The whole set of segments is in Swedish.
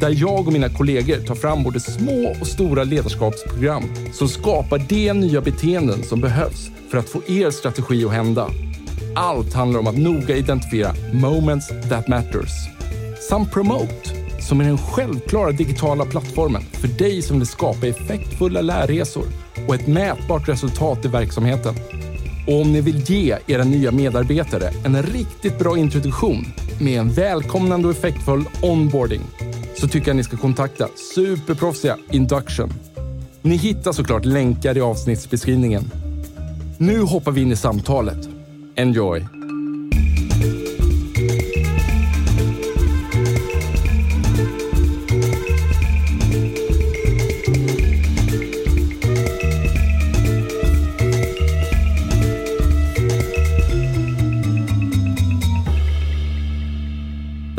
där jag och mina kollegor tar fram både små och stora ledarskapsprogram som skapar de nya beteenden som behövs för att få er strategi att hända. Allt handlar om att noga identifiera moments that matters. Samt Promote, som är den självklara digitala plattformen för dig som vill skapa effektfulla lärresor och ett mätbart resultat i verksamheten. Och om ni vill ge era nya medarbetare en riktigt bra introduktion med en välkomnande och effektfull onboarding så tycker jag ni ska kontakta superproffsiga Induction. Ni hittar såklart länkar i avsnittsbeskrivningen. Nu hoppar vi in i samtalet. Enjoy!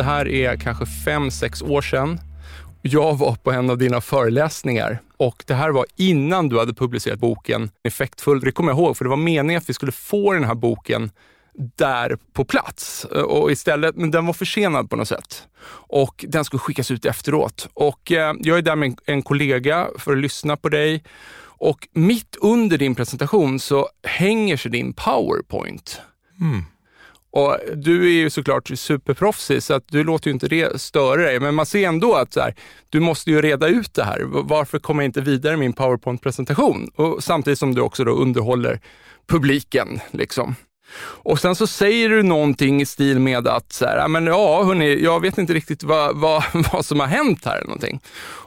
Här är kanske fem, sex år sedan. Jag var på en av dina föreläsningar och det här var innan du hade publicerat boken Effektfull. Det kommer jag ihåg, för det var meningen att vi skulle få den här boken där på plats. Och istället, men den var försenad på något sätt. Och den skulle skickas ut efteråt. Och eh, jag är där med en, en kollega för att lyssna på dig. Och mitt under din presentation så hänger sig din powerpoint. Mm. Och du är ju såklart superproffsig så att du låter ju inte det störa dig. Men man ser ändå att så här, du måste ju reda ut det här. Varför kommer jag inte vidare i min powerpoint-presentation? Och samtidigt som du också då underhåller publiken. Liksom. Och sen så säger du någonting i stil med att, så här, men ja hörni, jag vet inte riktigt vad, vad, vad som har hänt här. Eller någonting.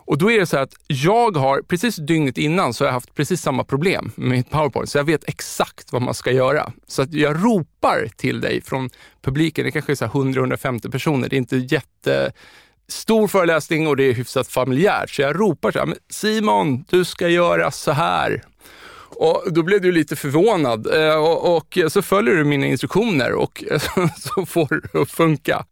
Och då är det så här att jag har, precis dygnet innan, så har jag haft precis samma problem med mitt powerpoint. Så jag vet exakt vad man ska göra. Så att jag ropar till dig från publiken, det kanske är 100-150 personer, det är inte jättestor föreläsning och det är hyfsat familjärt. Så jag ropar så här, Simon, du ska göra så här. Och då blev du lite förvånad eh, och, och så följer du mina instruktioner och så får det att funka.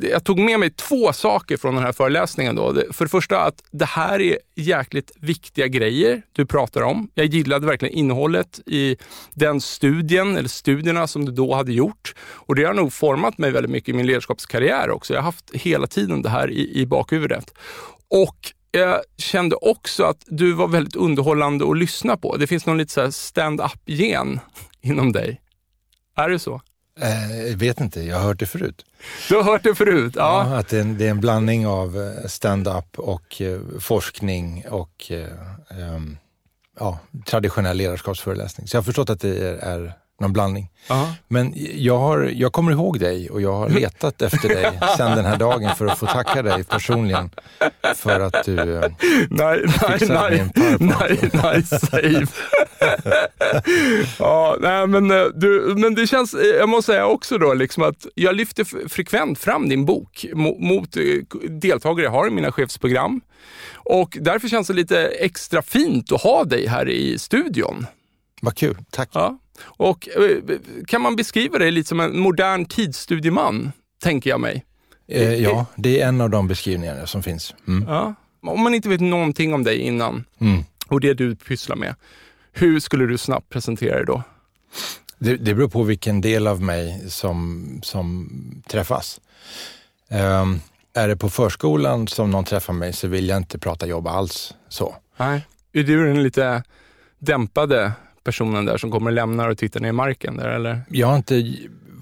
Jag tog med mig två saker från den här föreläsningen. Då. För det första att det här är jäkligt viktiga grejer du pratar om. Jag gillade verkligen innehållet i den studien, eller studierna som du då hade gjort. Och det har nog format mig väldigt mycket i min ledarskapskarriär också. Jag har haft hela tiden det här i, i bakhuvudet. Och jag kände också att du var väldigt underhållande att lyssna på. Det finns någon lite stand-up-gen inom dig. Är det så? Jag vet inte, jag har hört det förut. Du har hört det förut? Ja. ja att det är, en, det är, en, blandning av stand-up och eh, forskning och eh, um, ja, traditionell ledarskapsföreläsning. Så jag har förstått att det är, är någon blandning. Aha. Men jag, har, jag kommer ihåg dig och jag har letat efter dig sedan den här dagen för att få tacka dig personligen för att du eh, nej, nej, nej, nej, nej, save. ja, nej, men, eh, du, men det känns, eh, jag måste säga också då, liksom att jag lyfter frekvent fram din bok mot, mot deltagare jag har i mina chefsprogram. Och därför känns det lite extra fint att ha dig här i studion. Vad kul, tack. Ja. Och kan man beskriva dig lite som en modern tidsstudieman, tänker jag mig? Eh, ja, det är en av de beskrivningarna som finns. Mm. Ja. Om man inte vet någonting om dig innan mm. och det du pysslar med, hur skulle du snabbt presentera dig då? Det, det beror på vilken del av mig som, som träffas. Um, är det på förskolan som någon träffar mig så vill jag inte prata jobb alls. så. Nej. Är du den lite dämpade personen där som kommer och lämnar och tittar ner i marken? Där, eller? Jag har inte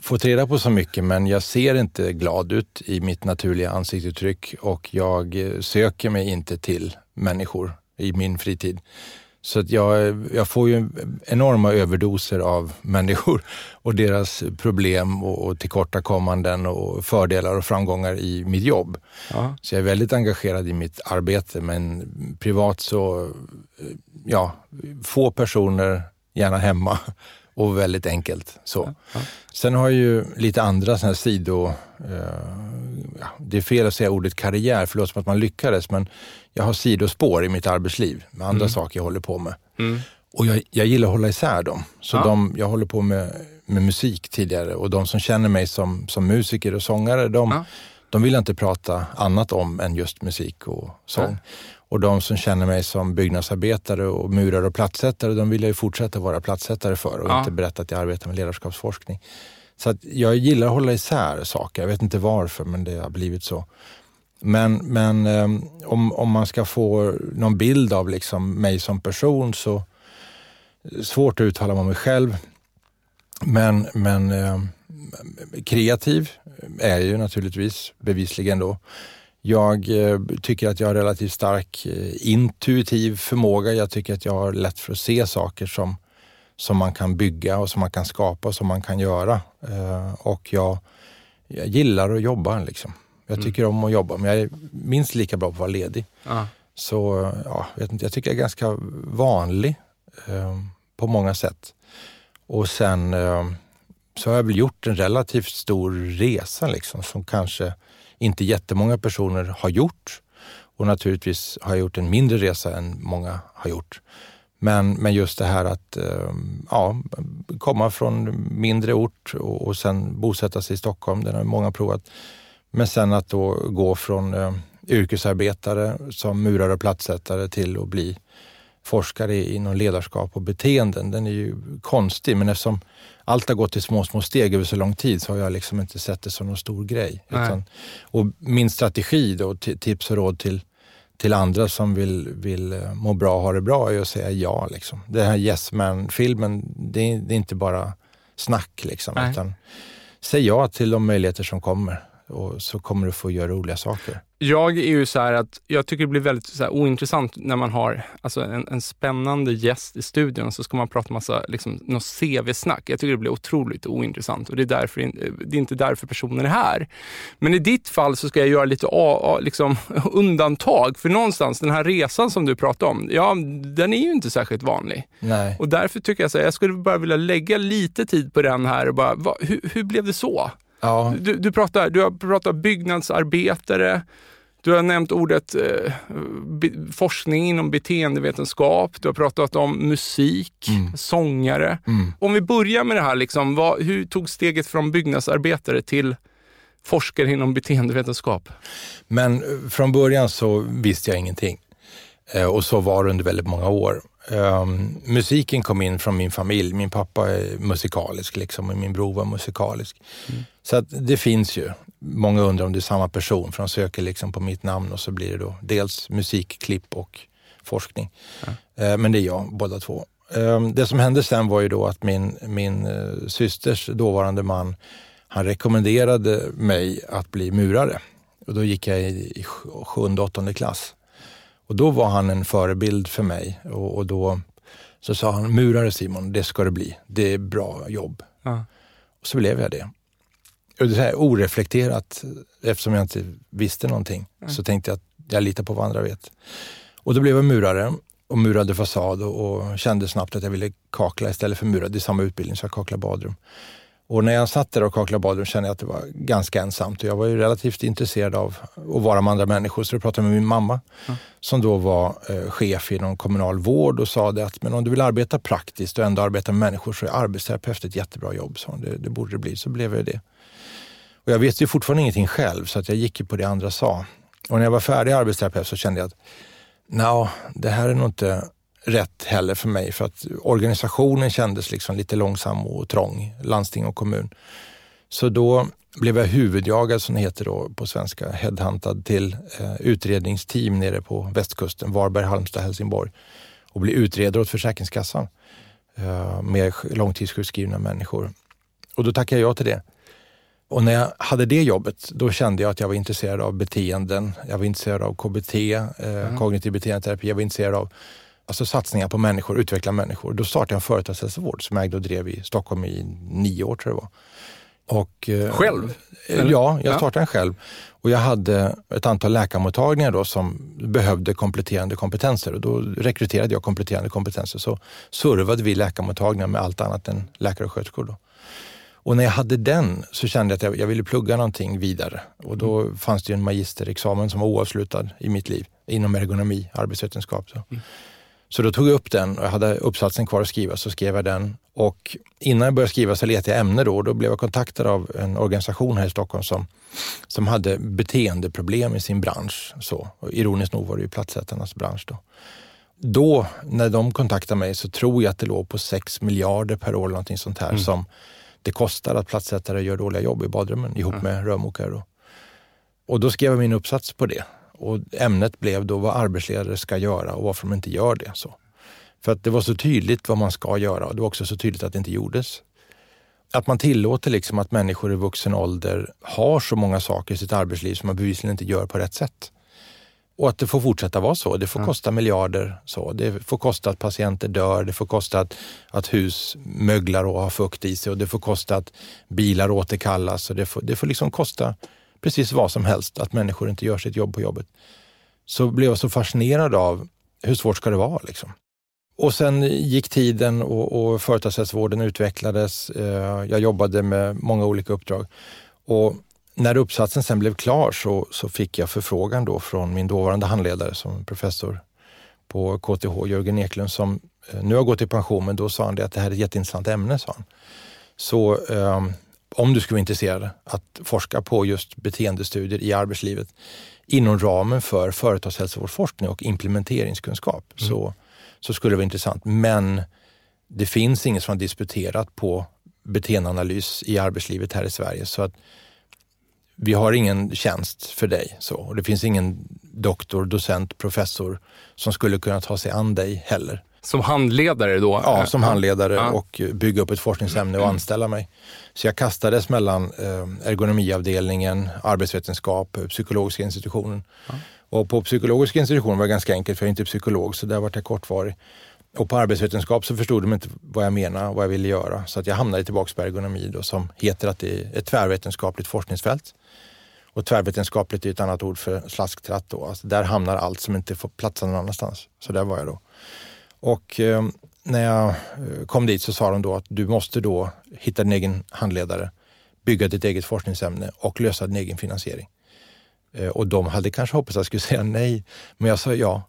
fått reda på så mycket, men jag ser inte glad ut i mitt naturliga ansiktsuttryck och jag söker mig inte till människor i min fritid. Så att jag, jag får ju enorma överdoser av människor och deras problem och, och tillkortakommanden och fördelar och framgångar i mitt jobb. Ja. Så jag är väldigt engagerad i mitt arbete, men privat så, ja, få personer, gärna hemma och väldigt enkelt. Så. Ja. Sen har jag ju lite andra sådana här sido... Eh, det är fel att säga ordet karriär, för det låter som att man lyckades, men jag har sidospår i mitt arbetsliv med andra mm. saker jag håller på med. Mm. Och jag, jag gillar att hålla isär dem. Så ja. de, jag håller på med, med musik tidigare och de som känner mig som, som musiker och sångare, de, ja. de vill inte prata annat om än just musik och sång. Och de som känner mig som byggnadsarbetare och murare och plattsättare, de vill jag ju fortsätta vara plattsättare för och ja. inte berätta att jag arbetar med ledarskapsforskning. Så att jag gillar att hålla isär saker. Jag vet inte varför, men det har blivit så. Men, men um, om, om man ska få någon bild av liksom mig som person så svårt att uttala mig om mig själv. Men, men um, kreativ är jag ju naturligtvis bevisligen då. Jag eh, tycker att jag har relativt stark eh, intuitiv förmåga. Jag tycker att jag har lätt för att se saker som, som man kan bygga och som man kan skapa och som man kan göra. Eh, och jag, jag gillar att jobba. Liksom. Jag tycker mm. om att jobba, men jag är minst lika bra på att vara ledig. Ah. Så ja, jag, vet inte, jag tycker jag är ganska vanlig eh, på många sätt. Och sen eh, så har jag väl gjort en relativt stor resa liksom, som kanske inte jättemånga personer har gjort. Och naturligtvis har jag gjort en mindre resa än många har gjort. Men, men just det här att ehm, ja, komma från mindre ort och, och sen bosätta sig i Stockholm, den har många provat. Men sen att då gå från eh, yrkesarbetare som murare och plattsättare till att bli forskare inom ledarskap och beteenden, den är ju konstig. Men eftersom allt har gått i små, små steg över så lång tid så har jag liksom inte sett det som någon stor grej. Utan, och min strategi då, tips och råd till, till andra som vill, vill eh, må bra och ha det bra är att säga ja. Liksom. Den här Yes Man-filmen, det, det, är inte bara snack. Liksom, utan säg ja till de möjligheter som kommer och så kommer du få göra roliga saker. Jag är ju så här att jag tycker det blir väldigt så ointressant när man har alltså en, en spännande gäst i studion så ska man prata massa liksom, något CV-snack. Jag tycker det blir otroligt ointressant och det är, därför, det är inte därför personen är här. Men i ditt fall så ska jag göra lite liksom, undantag. För någonstans, den här resan som du pratade om, ja, den är ju inte särskilt vanlig. Nej. Och därför tycker jag att jag skulle bara vilja lägga lite tid på den här och bara, va, hur, hur blev det så? Ja. Du, du, pratar, du har pratat byggnadsarbetare, du har nämnt ordet eh, be, forskning inom beteendevetenskap, du har pratat om musik, mm. sångare. Mm. Om vi börjar med det här, liksom, vad, hur tog steget från byggnadsarbetare till forskare inom beteendevetenskap? Men eh, från början så visste jag ingenting. Eh, och så var det under väldigt många år. Um, musiken kom in från min familj. Min pappa är musikalisk liksom, och min bror var musikalisk. Mm. Så att det finns ju. Många undrar om det är samma person för de söker liksom på mitt namn och så blir det då dels musikklipp och forskning. Mm. Uh, men det är jag, båda två. Um, det som hände sen var ju då att min, min uh, systers dåvarande man, han rekommenderade mig att bli murare. Och då gick jag i, i sjunde, åttonde klass. Och då var han en förebild för mig och, och då så sa han, murare Simon, det ska det bli. Det är bra jobb. Ja. Och så blev jag det. Och det här oreflekterat, eftersom jag inte visste någonting, ja. så tänkte jag att jag litar på vad andra vet. Och då blev jag murare och murade fasad och, och kände snabbt att jag ville kakla istället för murade i samma utbildning, så jag kaklade badrum. Och när jag satt där och kaklade badrum kände jag att det var ganska ensamt. Och jag var ju relativt intresserad av att vara med andra människor, så då pratade jag med min mamma mm. som då var eh, chef inom kommunal vård och sa det att men om du vill arbeta praktiskt och ändå arbeta med människor så är arbetsterapeut ett jättebra jobb. Så det, det borde det bli. Så blev jag det. Och jag visste ju fortfarande ingenting själv så att jag gick ju på det andra sa. Och när jag var färdig arbetsterapeut så kände jag att no, det här är nog inte rätt heller för mig för att organisationen kändes liksom lite långsam och trång, landsting och kommun. Så då blev jag huvudjagad, som det heter då på svenska, headhuntad till eh, utredningsteam nere på västkusten, Varberg, Halmstad, Helsingborg och bli utredare åt Försäkringskassan eh, med långtidssjukskrivna människor. Och då tackade jag ja till det. Och när jag hade det jobbet, då kände jag att jag var intresserad av beteenden. Jag var intresserad av KBT, eh, mm. kognitiv beteendeterapi. Jag var intresserad av alltså satsningar på människor, utveckla människor. Då startade jag en företagshälsovård som jag ägde och drev i Stockholm i nio år tror jag det var. Och, eh, själv? Eller? Ja, jag startade den själv. Och jag hade ett antal läkarmottagningar då som behövde kompletterande kompetenser och då rekryterade jag kompletterande kompetenser. Så servade vi läkarmottagningar med allt annat än läkare och sköterskor. Då. Och när jag hade den så kände jag att jag, ville plugga någonting vidare. Och då mm. fanns det en magisterexamen som var oavslutad i mitt liv inom ergonomi, arbetsvetenskap. Så. Mm. Så då tog jag upp den och jag hade uppsatsen kvar att skriva, så skrev jag den. Och innan jag började skriva så letade jag ämne då och då blev jag kontaktad av en organisation här i Stockholm som, som hade beteendeproblem i sin bransch. Så, och ironiskt nog var det ju platsätarnas bransch då. Då, när de kontaktade mig, så tror jag att det låg på 6 miljarder per år, eller någonting sånt här, mm. som det kostar att platssättare gör dåliga jobb i badrummen ihop mm. med rörmokare. Och, och då skrev jag min uppsats på det. Och ämnet blev då vad arbetsledare ska göra och varför de inte gör det. Så. För att det var så tydligt vad man ska göra och det var också så tydligt att det inte gjordes. Att man tillåter liksom att människor i vuxen ålder har så många saker i sitt arbetsliv som man bevisligen inte gör på rätt sätt. Och att det får fortsätta vara så. Det får mm. kosta miljarder. Så. Det får kosta att patienter dör, det får kosta att, att hus möglar och har fukt i sig och det får kosta att bilar återkallas. Och det, får, det får liksom kosta precis vad som helst att människor inte gör sitt jobb på jobbet. Så blev jag så fascinerad av hur svårt ska det vara? Liksom? Och sen gick tiden och, och företagshälsovården utvecklades. Eh, jag jobbade med många olika uppdrag. Och när uppsatsen sen blev klar så, så fick jag förfrågan då från min dåvarande handledare som professor på KTH, Jörgen Eklund, som eh, nu har gått i pension, men då sa han det att det här är ett jätteintressant ämne. Sa han. Så eh, om du skulle vara intresserad att forska på just beteendestudier i arbetslivet inom ramen för företagshälsovårdsforskning och implementeringskunskap mm. så, så skulle det vara intressant. Men det finns ingen som har disputerat på beteendeanalys i arbetslivet här i Sverige. Så att vi har ingen tjänst för dig. Så. Och det finns ingen doktor, docent, professor som skulle kunna ta sig an dig heller. Som handledare då? Ja, som handledare ja. och bygga upp ett forskningsämne och anställa mig. Så jag kastades mellan eh, ergonomiavdelningen, arbetsvetenskap, psykologiska institutionen. Ja. Och på psykologiska institutionen var det ganska enkelt, för jag är inte psykolog, så där var jag kortvarig. Och på arbetsvetenskap så förstod de inte vad jag menade, vad jag ville göra. Så att jag hamnade tillbaka på ergonomi då, som heter att det är ett tvärvetenskapligt forskningsfält. Och tvärvetenskapligt är ett annat ord för slasktratt. Då. Alltså där hamnar allt som inte får platsa någon annanstans. Så där var jag då. Och eh, när jag eh, kom dit så sa de då att du måste då hitta din egen handledare, bygga ditt eget forskningsämne och lösa din egen finansiering. Eh, och de hade kanske hoppats att jag skulle säga nej, men jag sa ja.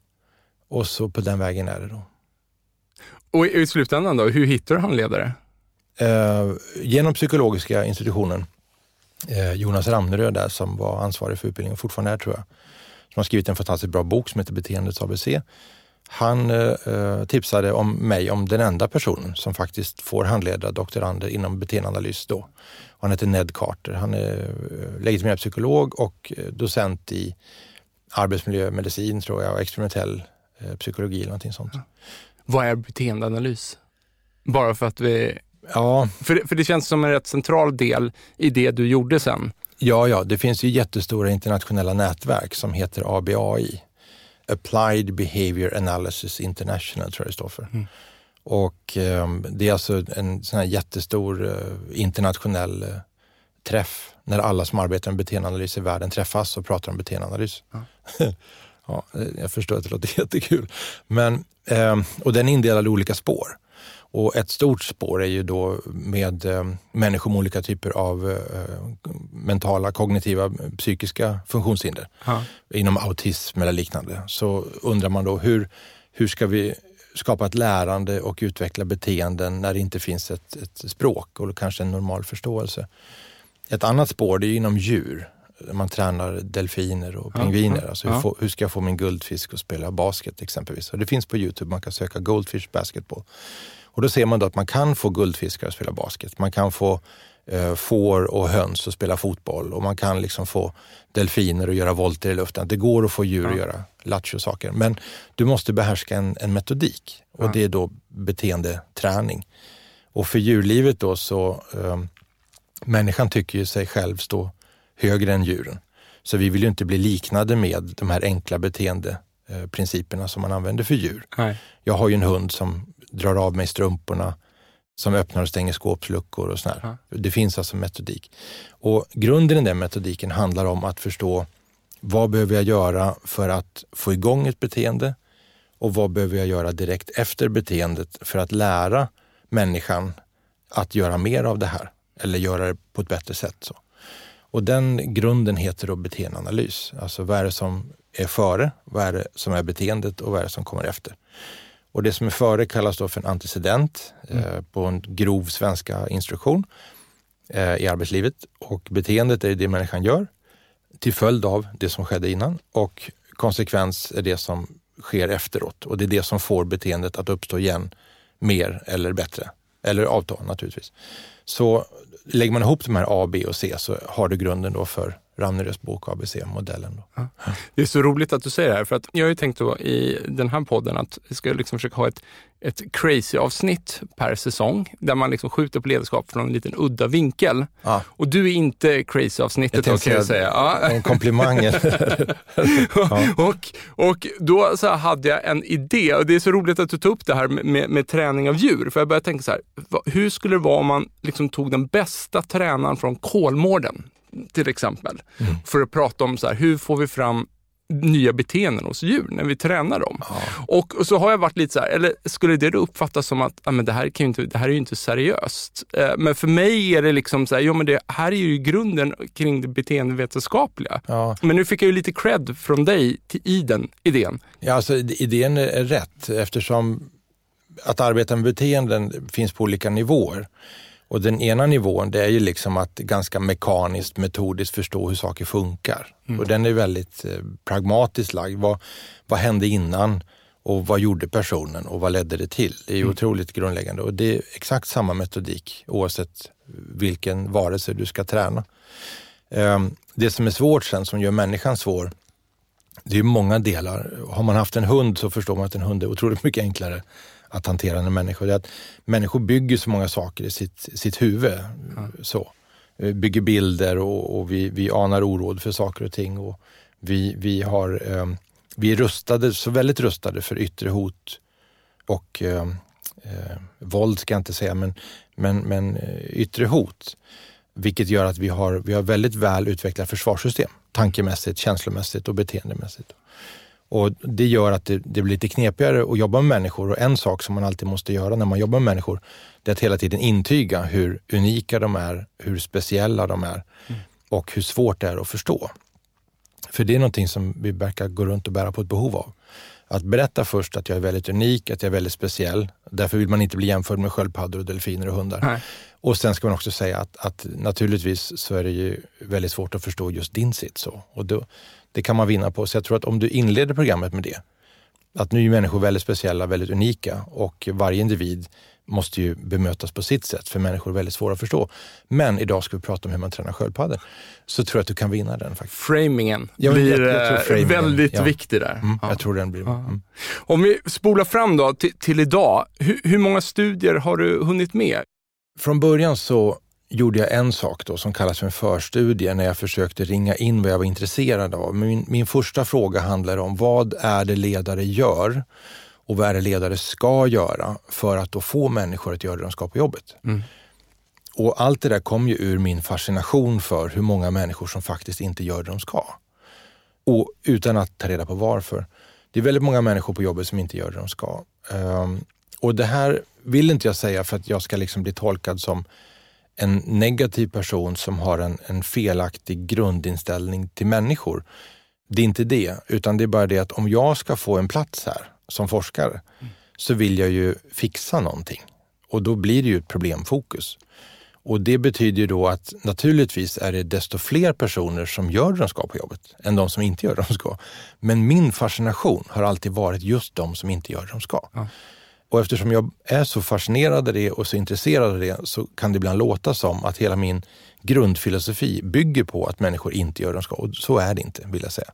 Och så på den vägen är det då. Och i slutändan då, hur hittar du handledare? Eh, genom psykologiska institutionen eh, Jonas Ramneröd där som var ansvarig för utbildningen, fortfarande är tror jag, som har skrivit en fantastiskt bra bok som heter Beteendets ABC. Han eh, tipsade om mig om den enda personen som faktiskt får handleda doktorander inom beteendeanalys då. Han heter Ned Carter. Han är eh, legitimerad psykolog och eh, docent i arbetsmiljömedicin tror jag och experimentell eh, psykologi eller någonting sånt. Ja. Vad är beteendeanalys? Bara för att vi Ja. För, för det känns som en rätt central del i det du gjorde sen. Ja, ja, det finns ju jättestora internationella nätverk som heter ABAI. Applied Behavior Analysis International tror jag det står för. Mm. Och eh, det är alltså en sån här jättestor eh, internationell eh, träff när alla som arbetar med beteendeanalys i världen träffas och pratar om beteendeanalys. Ja. ja, jag förstår att det låter jättekul. Men, ehm, och den är indelad i olika spår. Och ett stort spår är ju då med eh, människor med olika typer av eh, mentala, kognitiva, psykiska funktionshinder. Ha. Inom autism eller liknande. Så undrar man då hur, hur ska vi skapa ett lärande och utveckla beteenden när det inte finns ett, ett språk och kanske en normal förståelse. Ett annat spår det är inom djur. Man tränar delfiner och pingviner. Ja, alltså hur, få, hur, ska jag få min guldfisk att spela basket exempelvis? Och det finns på Youtube, man kan söka Goldfish Basketball. Och då ser man då att man kan få guldfiskar att spela basket. Man kan få eh, får och höns att spela fotboll och man kan liksom få delfiner att göra volter i luften. Det går att få djur ja. att göra lattjo-saker. Men du måste behärska en, en metodik och ja. det är då beteendeträning. Och för djurlivet då så, eh, människan tycker ju sig själv stå högre än djuren. Så vi vill ju inte bli liknade med de här enkla beteendeprinciperna som man använder för djur. Nej. Jag har ju en hund som drar av mig strumporna som öppnar och stänger skåpsluckor och sådär. Ja. Det finns alltså metodik. Och grunden i den metodiken handlar om att förstå vad behöver jag göra för att få igång ett beteende och vad behöver jag göra direkt efter beteendet för att lära människan att göra mer av det här eller göra det på ett bättre sätt. Så. Och den grunden heter då beteendeanalys. Alltså vad är det som är före, vad är det som är beteendet och vad är det som kommer efter. Och det som är före kallas då för en antecedent mm. eh, på en grov svenska instruktion eh, i arbetslivet. Och beteendet är det människan gör till följd av det som skedde innan och konsekvens är det som sker efteråt och det är det som får beteendet att uppstå igen mer eller bättre. Eller avta naturligtvis. Så lägger man ihop de här A, B och C så har du grunden då för Ramnerös bok ABC-modellen. Ja. Det är så roligt att du säger det här, för att jag har ju tänkt då i den här podden att vi ska liksom försöka ha ett, ett crazy-avsnitt per säsong, där man liksom skjuter på ledarskap från en liten udda vinkel. Ja. Och du är inte crazy-avsnittet då kan jag säga. Ja. En komplimang. ja. och, och då så hade jag en idé, och det är så roligt att du tog upp det här med, med, med träning av djur, för jag började tänka så här, hur skulle det vara om man liksom tog den bästa tränaren från Kolmården, till exempel. Mm. För att prata om så här, hur får vi fram nya beteenden hos djur när vi tränar dem. Ja. Och, och, så har jag varit lite så här, eller skulle det då uppfattas som att ah, men det, här kan inte, det här är ju inte seriöst? Eh, men för mig är det liksom så här, jo men det här är ju grunden kring det beteendevetenskapliga. Ja. Men nu fick jag ju lite cred från dig till, i den idén. Ja, alltså idén är rätt eftersom att arbeta med beteenden finns på olika nivåer. Och den ena nivån det är ju liksom att ganska mekaniskt, metodiskt förstå hur saker funkar. Mm. Och den är väldigt eh, pragmatiskt lagd. Vad, vad hände innan och vad gjorde personen och vad ledde det till? Det är ju mm. otroligt grundläggande och det är exakt samma metodik oavsett vilken varelse du ska träna. Um, det som är svårt sen, som gör människan svår, det är många delar. Har man haft en hund så förstår man att en hund är otroligt mycket enklare att hantera en människa. Det är att människor bygger så många saker i sitt, sitt huvud. Mm. Så. Bygger bilder och, och, vi, vi anar oråd för saker och ting. Och vi, vi, har, eh, vi är rustade, så väldigt rustade för yttre hot och eh, eh, våld ska jag inte säga, men, men, men eh, yttre hot. Vilket gör att vi har, vi har väldigt väl utvecklat försvarssystem, tankemässigt, känslomässigt och beteendemässigt. Och Det gör att det, det, blir lite knepigare att jobba med människor och en sak som man alltid måste göra när man jobbar med människor, det är att hela tiden intyga hur unika de är, hur speciella de är mm. och hur svårt det är att förstå. För det är någonting som vi verkar gå runt och bära på ett behov av. Att berätta först att jag är väldigt unik, att jag är väldigt speciell. Därför vill man inte bli jämförd med sköldpaddor, delfiner och hundar. Nej. Och sen ska man också säga att, att, naturligtvis så är det ju väldigt svårt att förstå just din sits. Och då, det kan man vinna på. Så jag tror att om du inleder programmet med det, att nu är människor väldigt speciella, väldigt unika och varje individ måste ju bemötas på sitt sätt, för människor är väldigt svåra att förstå. Men idag ska vi prata om hur man tränar sköldpaddor. Så tror jag att du kan vinna den. faktiskt. Framingen ja, blir jag, jag framingen, väldigt ja. viktig där. Mm, ja. Jag tror den blir... Mm. Om vi spolar fram då till, till idag, hur, hur många studier har du hunnit med? Från början så gjorde jag en sak då som kallas för en förstudie när jag försökte ringa in vad jag var intresserad av. Min, min första fråga handlar om vad är det ledare gör och vad är det ledare ska göra för att då få människor att göra det de ska på jobbet. Mm. Och allt det där kom ju ur min fascination för hur många människor som faktiskt inte gör det de ska. Och utan att ta reda på varför. Det är väldigt många människor på jobbet som inte gör det de ska. Um, och det här vill inte jag säga för att jag ska liksom bli tolkad som en negativ person som har en, en felaktig grundinställning till människor. Det är inte det, utan det är bara det att om jag ska få en plats här som forskare så vill jag ju fixa någonting och då blir det ju ett problemfokus. Och det betyder ju då att naturligtvis är det desto fler personer som gör det de ska på jobbet än de som inte gör det de ska. Men min fascination har alltid varit just de som inte gör det de ska. Ja. Och eftersom jag är så fascinerad av det och så intresserad av det så kan det ibland låta som att hela min grundfilosofi bygger på att människor inte gör det de ska. Och så är det inte, vill jag säga.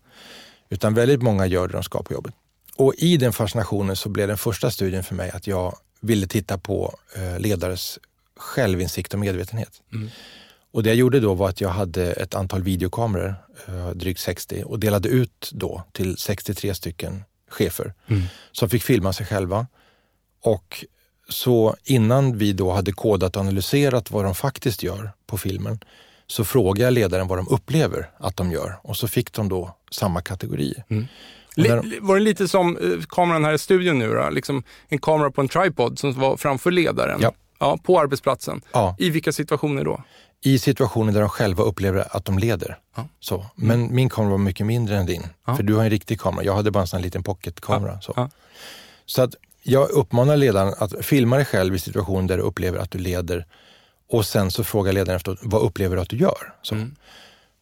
Utan väldigt många gör det de ska på jobbet. Och i den fascinationen så blev den första studien för mig att jag ville titta på eh, ledares självinsikt och medvetenhet. Mm. Och det jag gjorde då var att jag hade ett antal videokameror, eh, drygt 60, och delade ut då till 63 stycken chefer mm. som fick filma sig själva och så innan vi då hade kodat och analyserat vad de faktiskt gör på filmen så frågade jag ledaren vad de upplever att de gör och så fick de då samma kategorier. Mm. De... Var det lite som eh, kameran här i studion nu då? Liksom en kamera på en tripod som var framför ledaren? Ja. Ja, på arbetsplatsen. Ja. I vilka situationer då? I situationer där de själva upplever att de leder. Ja. Så. Men mm. min kamera var mycket mindre än din. För du har en riktig kamera. Jag hade bara en sån liten pocketkamera. Så. så att jag uppmanar ledaren att filma dig själv i situationer där du upplever att du leder och sen så frågar ledaren efter vad upplever du att du gör? Så. Mm.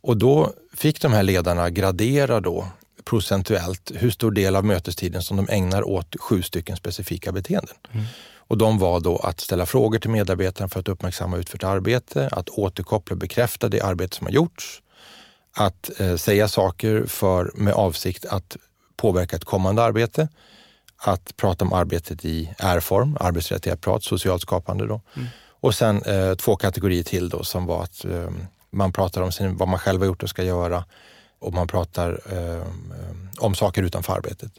Och då fick de här ledarna gradera då procentuellt hur stor del av mötestiden som de ägnar åt sju stycken specifika beteenden. Mm. Och de var då att ställa frågor till medarbetarna för att uppmärksamma utfört arbete, att återkoppla och bekräfta det arbete som har gjorts, att eh, säga saker för, med avsikt att påverka ett kommande arbete, att prata om arbetet i R-form, arbetsrelaterat prat, socialt skapande. Då. Mm. Och sen eh, två kategorier till då som var att eh, man pratar om sin, vad man själv har gjort och ska göra och man pratar eh, om saker utanför arbetet.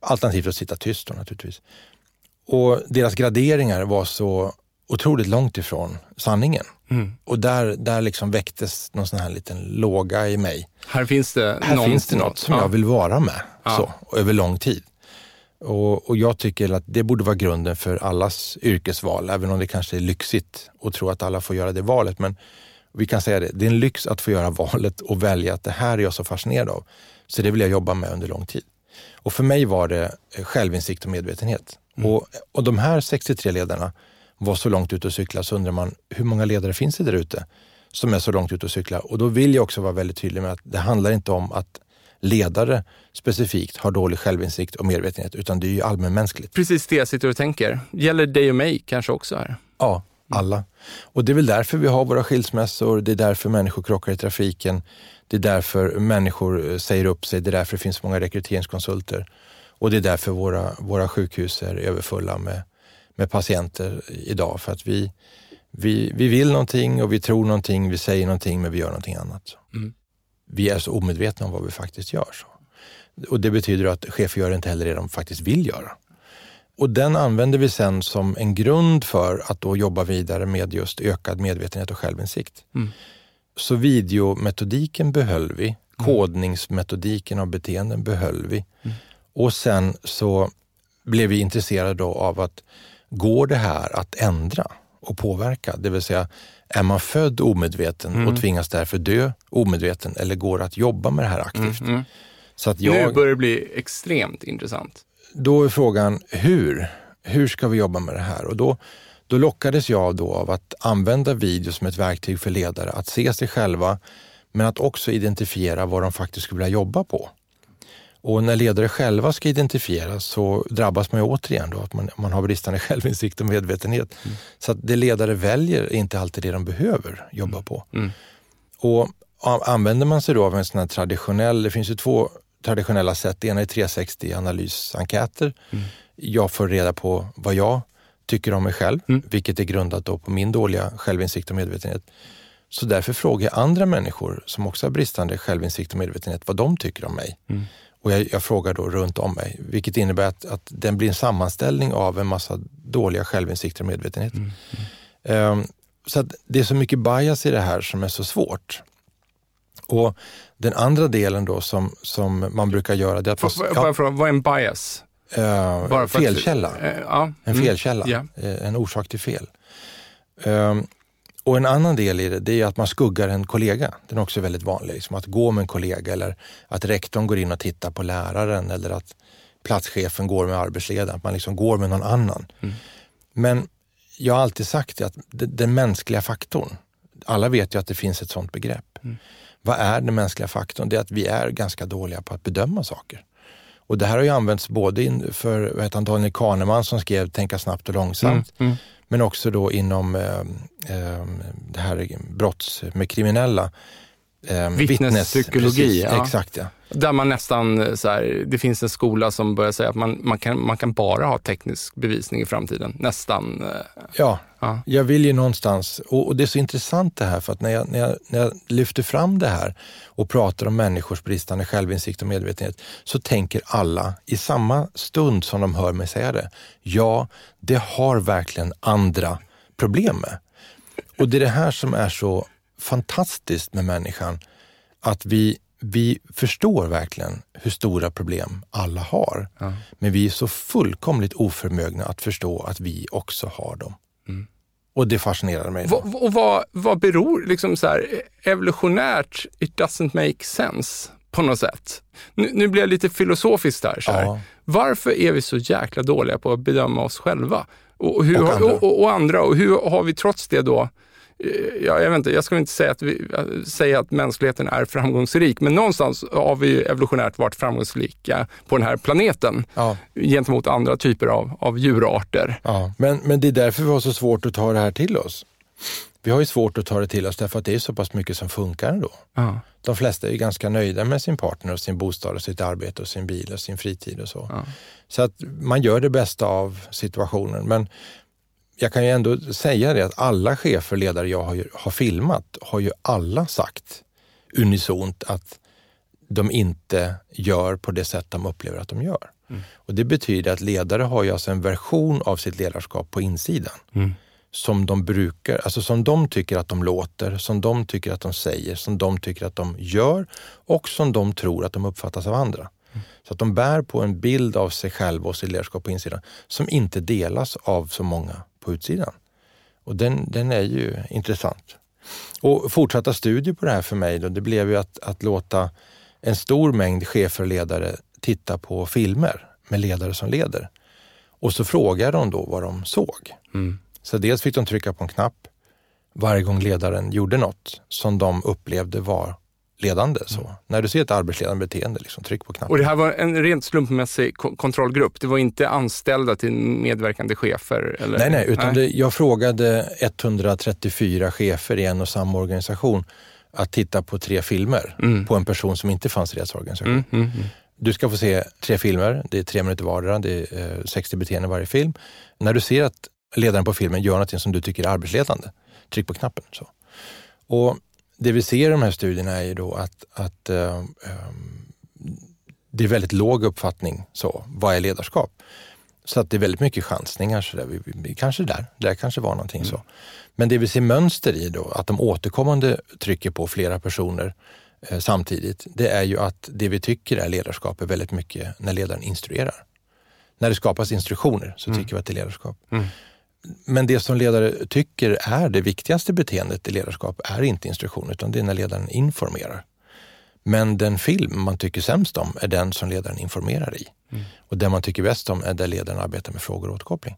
Alternativt att sitta tyst då naturligtvis. Och deras graderingar var så otroligt långt ifrån sanningen. Mm. Och där, där liksom väcktes någon sån här liten låga i mig. Här finns det, här någon, finns det något som ja. jag vill vara med ja. så, över lång tid. Och, och, jag tycker att det borde vara grunden för allas yrkesval, även om det kanske är lyxigt att tro att alla får göra det valet. Men vi kan säga det, det är en lyx att få göra valet och välja att det här är jag så fascinerad av. Så det vill jag jobba med under lång tid. Och för mig var det självinsikt och medvetenhet. Mm. Och, och de här 63 ledarna var så långt ute och cykla så undrar man hur många ledare finns det där ute som är så långt ute och cykla? Och då vill jag också vara väldigt tydlig med att det handlar inte om att ledare specifikt har dålig självinsikt och medvetenhet, utan det är ju allmänmänskligt. Precis det jag sitter och tänker. Gäller dig och mig kanske också här? Ja, alla. Och det är väl därför vi har våra skilsmässor, det är därför människor krockar i trafiken, det är därför människor säger upp sig, det är därför det finns många rekryteringskonsulter. Och det är därför våra, våra sjukhus är överfulla med, med patienter idag. För att vi, vi, vi vill någonting och vi tror någonting, vi säger någonting men vi gör någonting annat. Mm. Vi är så omedvetna om vad vi faktiskt gör. Så. Och Det betyder att chefer gör inte heller det de faktiskt vill göra. Och den använder vi sen som en grund för att då jobba vidare med just ökad medvetenhet och självinsikt. Mm. Så videometodiken behöll vi, mm. kodningsmetodiken av beteenden behöll vi. Mm. Och sen så blev vi intresserade av att går det här att ändra och påverka? Det vill säga, är man född omedveten mm. och tvingas därför dö omedveten eller går det att jobba med det här aktivt? Mm. mm. Så att jag, nu börjar det bli extremt intressant. Då är frågan hur? Hur ska vi jobba med det här? Och då, då lockades jag då av att använda video som ett verktyg för ledare att se sig själva men att också identifiera vad de faktiskt skulle vilja jobba på. Och när ledare själva ska identifieras så drabbas man ju återigen då att man, man har bristande självinsikt och medvetenhet. Mm. Så att det ledare väljer är inte alltid det de behöver jobba mm. på. Mm. Och använder man sig då av en sån här traditionell, det finns ju två traditionella sätt. Det ena är 360 analysenkäter. Mm. Jag får reda på vad jag tycker om mig själv, mm. vilket är grundat då på min dåliga självinsikt och medvetenhet. Så därför frågar jag andra människor som också har bristande självinsikt och medvetenhet vad de tycker om mig. Mm. Och jag, jag, frågar då runt om mig, vilket innebär att, att den blir en sammanställning av en massa dåliga självinsikter och medvetenhet. Um, så det är så mycket bias i det här som är så svårt. Och Den andra delen då som, som man brukar göra, det är att... Man, ja, fråga, vad är en bias? Uh, felkälla. Att, uh, ja. En mm. felkälla, mm. yeah. en orsak till fel. Um, och en annan del i det, det är att man skuggar en kollega. Den är också väldigt vanlig. Liksom att gå med en kollega eller att rektorn går in och tittar på läraren eller att platschefen går med arbetsledaren. Att man liksom går med någon annan. Mm. Men jag har alltid sagt det att den mänskliga faktorn, alla vet ju att det finns ett sånt begrepp. Mm. Vad är den mänskliga faktorn? Det är att vi är ganska dåliga på att bedöma saker. Och det här har ju använts både för vad heter Daniel Kahneman som skrev Tänka snabbt och långsamt. Mm, mm. Men också då inom eh, eh, det här brotts med kriminella. Eh, Vittnespsykologi, precis, ja. Exakt ja. Där man nästan, eh, så här, det finns en skola som börjar säga att man, man, kan, man kan bara ha teknisk bevisning i framtiden. Nästan. eh, Ja, Ja. jag vill ju någonstans, och, och det är så intressant det här för att när jag, när, jag, när jag lyfter fram det här och pratar om människors bristande självinsikt och medvetenhet så tänker alla i samma stund som de hör mig säga det, ja, det har verkligen andra problem med. Och det är det här som är så fantastiskt med människan, att vi, vi förstår verkligen hur stora problem alla har. Ja. Men vi är så fullkomligt oförmögna att förstå att vi också har dem. Och det fascinerar mig. Vad, och vad, vad beror, liksom så här, evolutionärt, it doesn't make sense på något sätt. Nu, nu blir jag lite filosofisk där. Så här. Ja. Varför är vi så jäkla dåliga på att bedöma oss själva? Och, och hur, Och andra. Och, och, andra. Och hur har vi trots det då Ja, jag, vet inte, jag ska inte säga att, vi, äh, säga att mänskligheten är framgångsrik, men någonstans har vi evolutionärt varit framgångsrika på den här planeten Ja, gentemot andra typer av, av djurarter. ja. Men, men det är därför vi har så svårt att ta det här till oss. Vi har ju svårt att ta det till oss därför att det är så pass mycket som funkar ändå. Ja. De flesta är ju ganska nöjda med sin partner och sin bostad och sitt arbete och sin bil och sin fritid och så. Ja. Så att man gör det bästa av situationen. Men jag kan ju ändå säga det att alla chefer och ledare jag har, har filmat har ju alla sagt unisont att de inte gör på det sätt de upplever att de gör. Och Det betyder att ledare har ju alltså en version av sitt ledarskap på insidan Mm. som de brukar, alltså som de tycker att de låter, som de tycker att de säger, som de tycker att de gör och som de tror att de uppfattas av andra. Så att de bär på en bild av sig själva och sitt ledarskap på insidan som inte delas av så många på utsidan. Och den, den är ju intressant. Och fortsatta studier på det här för mig, då, det blev ju att, att låta en stor mängd chefer och ledare titta på filmer med ledare som leder. Och så frågade de då vad de såg. Mm. Så dels fick de trycka på en knapp varje gång ledaren gjorde något som de upplevde var ledande. Så. När du ser ett arbetsledande beteende, liksom, tryck på knappen. Och det här var en rent slumpmässig ko- kontrollgrupp. Det var inte anställda till medverkande chefer? Eller? Nej, nej, utan Det, jag frågade 134 chefer i en och samma organisation att titta på tre filmer Mm. på en person som inte fanns i deras organisation. Mm, mm, mm. Du ska få se tre filmer, det är tre minuter vardera, det är eh, 60 beteenden i varje film. När du ser att ledaren på filmen gör något som du tycker är arbetsledande, tryck på knappen. Så. Och Det vi ser i de här studierna är ju då att, att eh, ehm, det är väldigt låg uppfattning, så, vad är ledarskap? Så att det är väldigt mycket chansningar. Så där. Vi, vi, kanske där, där kanske var någonting så. Men det vi ser mönster i då, att de återkommande trycker på flera personer eh, samtidigt, det är ju att det vi tycker är ledarskap är väldigt mycket när ledaren instruerar. När det skapas instruktioner så tycker vi att det är ledarskap. Mm. Men det som ledare tycker är det viktigaste beteendet i ledarskap är inte instruktion, utan det är när ledaren informerar. Men den film man tycker sämst om är den som ledaren informerar i. Och den man tycker bäst om är där ledaren arbetar med frågor och återkoppling.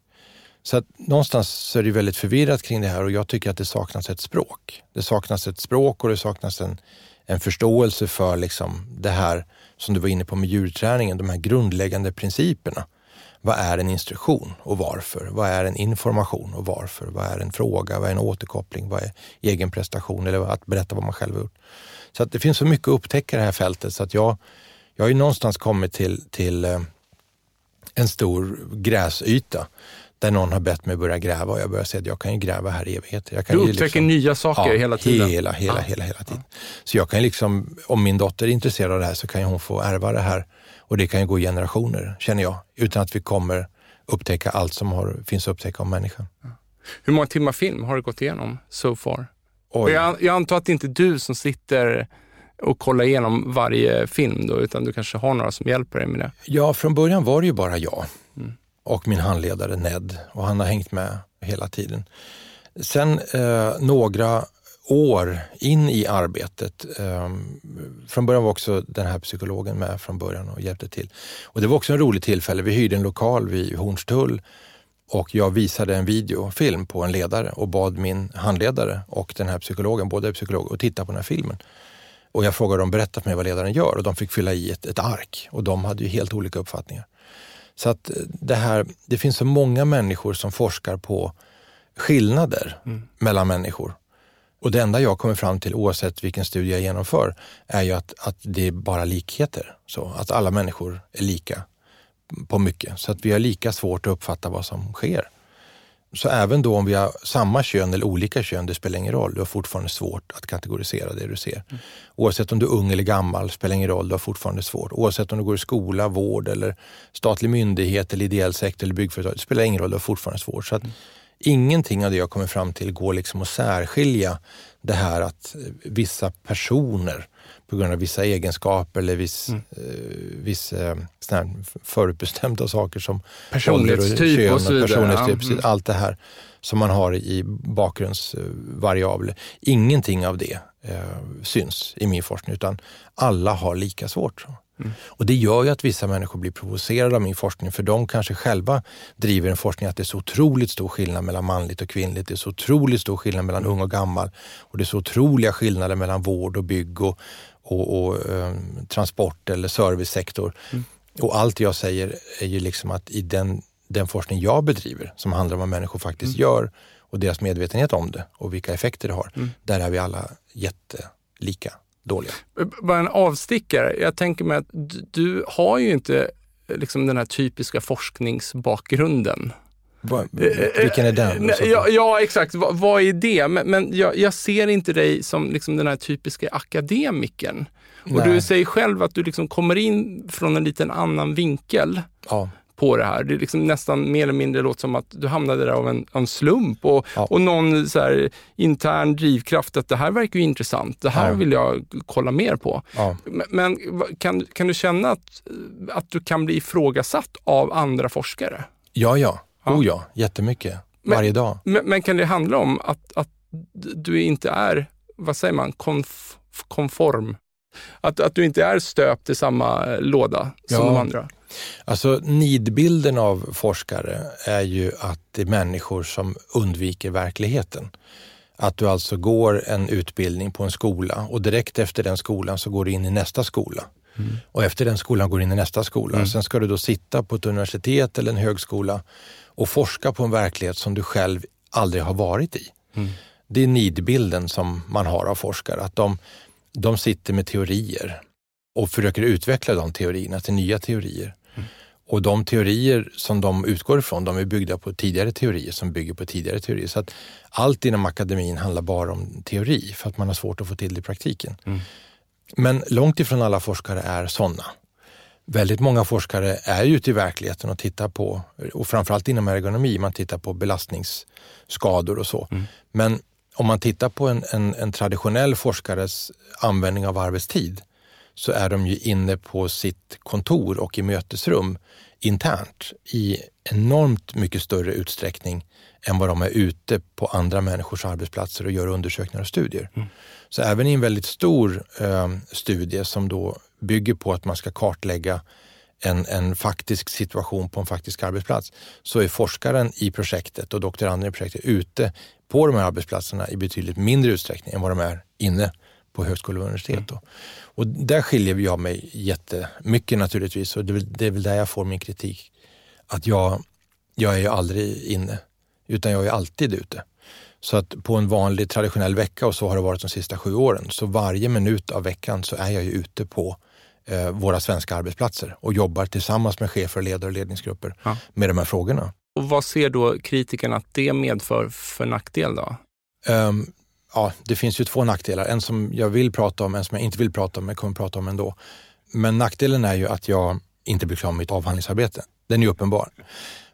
Så att någonstans så är det väldigt förvirrat kring det här och jag tycker att det saknas ett språk. Det saknas ett språk och det saknas en, en förståelse för liksom det här som du var inne på med djurträningen, de här grundläggande principerna. Vad är en instruktion och varför? Vad är en information och varför? Vad är en fråga? Vad är en återkoppling? Vad är egen prestation eller att berätta vad man själv har gjort? Så att det finns så mycket att upptäcka i det här fältet så att jag, jag har ju någonstans kommit till, till eh, en stor gräsyta där någon har bett mig börja gräva och jag börjar säga att jag kan ju gräva här i evigheter. Jag kan Du upptäcker liksom- nya saker Ja, hela tiden? Hela, hela, Ja. hela, hela tiden. Så jag kan liksom, om min dotter är intresserad av det här så kan ju hon få ärva det här och det kan ju gå generationer, känner jag, utan att vi kommer upptäcka allt som har, finns att upptäcka om människan. Hur många timmar film har du gått igenom so far? Jag, jag antar att det inte är du som sitter och kollar igenom varje film då, utan du kanske har några som hjälper dig med det? Ja, från början var det ju bara jag Mm. och min handledare Ned och han har hängt med hela tiden. Sen eh, några år in i arbetet, eh, från början var också den här psykologen med från början och hjälpte till. Och det var också en rolig tillfälle. Vi hyrde en lokal vid Hornstull och jag visade en videofilm på en ledare och bad min handledare och den här psykologen, båda är psykologer, att titta på den här filmen. Och jag frågade dem, berätta för mig vad ledaren gör och de fick fylla i ett, ett ark och de hade ju helt olika uppfattningar. Så att eh, det här, det finns så många människor som forskar på skillnader mellan människor. Och det enda jag kommer fram till oavsett vilken studie jag genomför är ju att, att det är bara likheter. Så att alla människor är lika på mycket. Så att vi har lika svårt att uppfatta vad som sker. Så även då om vi har samma kön eller olika kön, det spelar ingen roll. Du har fortfarande svårt att kategorisera det du ser. Mm. Oavsett om du är ung eller gammal, spelar ingen roll. Du har fortfarande svårt. Oavsett om du går i skola, vård eller statlig myndighet eller ideell sektor eller byggföretag, det spelar ingen roll. Du har fortfarande svårt. Så att mm. Ingenting av det jag kommer fram till går liksom att särskilja det här att vissa personer på grund av vissa egenskaper eller viss, mm. eh, viss eh, förutbestämda saker som personlighetstyp och, kön och, så vidare. Personlighetstyp, mm. Allt det här som man har i bakgrundsvariabler. Ingenting av det eh, syns i min forskning utan alla har lika svårt. Mm. Och det gör ju att vissa människor blir provocerade av min forskning för de kanske själva driver en forskning att det är så otroligt stor skillnad mellan manligt och kvinnligt. Det är så otroligt stor skillnad mellan ung och gammal och det är så otroliga skillnader mellan vård och bygg och, och, och eh, transport eller servicesektor. Mm. Och allt jag säger är ju liksom att i den, den forskning jag bedriver som handlar om vad människor faktiskt mm. gör och deras medvetenhet om det och vilka effekter det har. Mm. Där är vi alla jättelika dåliga. Bara en avstickare. Jag tänker mig att du, har ju inte liksom den här typiska forskningsbakgrunden. Va, vilken är den? Ja, ja exakt. Va, vad är det? Men, men jag, jag, ser inte dig som liksom den här typiska akademikern. Och Nej. du säger själv att du liksom kommer in från en liten annan vinkel. Ja på det här. Det är liksom nästan mer eller mindre låter som att du hamnade där av en, en slump och, ja. och någon så här, intern drivkraft att det här verkar ju intressant. Det här ja. vill jag kolla mer på. Ja. Men, men kan, kan du känna att, att du kan bli ifrågasatt av andra forskare? Ja, ja. Ja. Oh ja, jättemycket. Men, Varje dag. Men, men, kan det handla om att, att du inte är, vad säger man, konf, konform? Att, att du inte är stöpt i samma låda som ja. de andra? Alltså nidbilden av forskare är ju att det är människor som undviker verkligheten. Att du alltså går en utbildning på en skola och direkt efter den skolan så går du in i nästa skola. Mm. Och efter den skolan går du in i nästa skola. Mm. Sen ska du då sitta på ett universitet eller en högskola och forska på en verklighet som du själv aldrig har varit i. Mm. Det är nidbilden som man har av forskare, att de, de sitter med teorier och försöker utveckla de teorierna till nya teorier. Och de teorier som de utgår ifrån, de är byggda på tidigare teorier som bygger på tidigare teorier. Så att allt inom akademin handlar bara om teori för att man har svårt att få till det i praktiken. Mm. Men långt ifrån alla forskare är sådana. Väldigt många forskare är ute i verkligheten och tittar på, och framförallt inom ergonomi, man tittar på belastningsskador och så. Mm. Men om man tittar på en, en, en, traditionell forskares användning av arbetstid så är de ju inne på sitt kontor och i mötesrum internt i enormt mycket större utsträckning än vad de är ute på andra människors arbetsplatser och gör undersökningar och studier. Mm. Så även i en väldigt stor eh, studie som då bygger på att man ska kartlägga en, en faktisk situation på en faktisk arbetsplats så är forskaren i projektet och doktoranden i projektet ute på de här arbetsplatserna i betydligt mindre utsträckning än vad de är inne på högskola och universitet. Mm. Och där skiljer jag mig jättemycket naturligtvis och det är, väl, det är väl där jag får min kritik. Att jag, jag är ju aldrig inne, utan jag är alltid ute. Så att på en vanlig traditionell vecka, och så har det varit de sista sju åren, så varje minut av veckan så är jag ju ute på eh, våra svenska arbetsplatser och jobbar tillsammans med chefer, ledare och ledningsgrupper ja. med de här frågorna. Och vad ser då kritikerna att det medför för nackdel då? Um, ja, det finns ju två nackdelar. En som jag vill prata om, en som jag inte vill prata om, men kommer prata om ändå. Men nackdelen är ju att jag inte blir klar med mitt avhandlingsarbete. Den är uppenbar.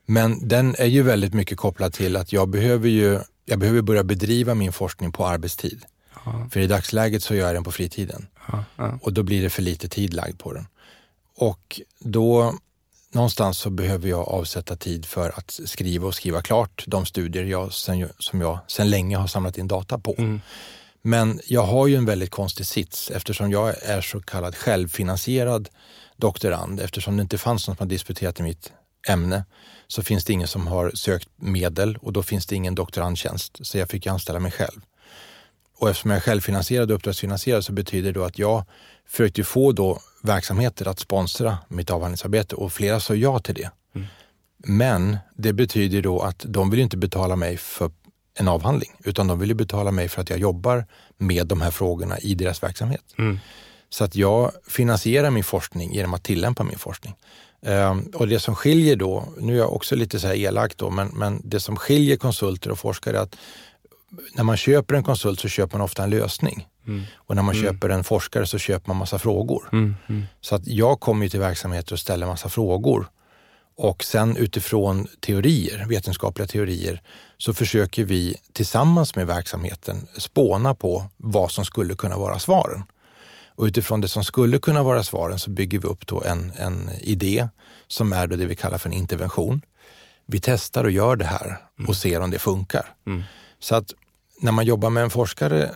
Men den är ju väldigt mycket kopplad till att jag behöver ju jag behöver börja bedriva min forskning på arbetstid. Ja. För i dagsläget så gör jag den på fritiden. Ja, ja. Och då blir det för lite tid lagd på den. Och då någonstans så behöver jag avsätta tid för att skriva och skriva klart de studier jag sen, som jag sedan länge har samlat in data på. Mm. Men jag har ju en väldigt konstig sits eftersom jag är så kallad självfinansierad doktorand. Eftersom det inte fanns någon som har disputerat i mitt ämne så finns det ingen som har sökt medel och då finns det ingen doktorandtjänst. Så jag fick anställa mig själv. Och eftersom jag är självfinansierad och uppdragsfinansierad så betyder det att jag försökte få då verksamheter att sponsra mitt avhandlingsarbete och flera sa ja till det. Mm. Men det betyder då att de vill inte betala mig för en avhandling, utan de vill betala mig för att jag jobbar med de här frågorna i deras verksamhet. Mm. Så att jag finansierar min forskning genom att tillämpa min forskning. Um, och det som skiljer då, nu är jag också lite så här elak då, men, men det som skiljer konsulter och forskare är att när man köper en konsult så köper man ofta en lösning. Mm. Och när man mm. köper en forskare så köper man massa frågor. Mm. mm. Så att jag kommer till verksamheter och ställer massa frågor. Och sen utifrån teorier, vetenskapliga teorier, så försöker vi tillsammans med verksamheten spåna på vad som skulle kunna vara svaren. Och utifrån det som skulle kunna vara svaren så bygger vi upp då en, en idé som är det vi kallar för en intervention. Vi testar och gör det här och mm. ser om det funkar. Så att när man jobbar med en forskare,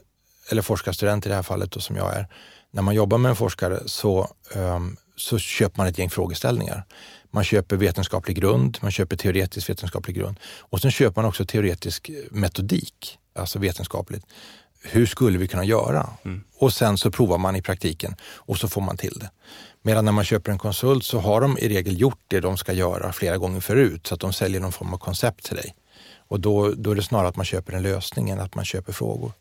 eller forskarstudent i det här fallet då, som jag är, när man jobbar med en forskare så, um, så köper man ett gäng frågeställningar. Man köper vetenskaplig grund, man köper teoretisk vetenskaplig grund och sen köper man också teoretisk metodik, alltså vetenskapligt. Hur skulle vi kunna göra? Mm. Och sen så provar man i praktiken och så får man till det. Medan när man köper en konsult så har de i regel gjort det de ska göra flera gånger förut så att de säljer någon form av koncept till dig. Och då, då är det snarare att man köper en lösning än att man köper frågor.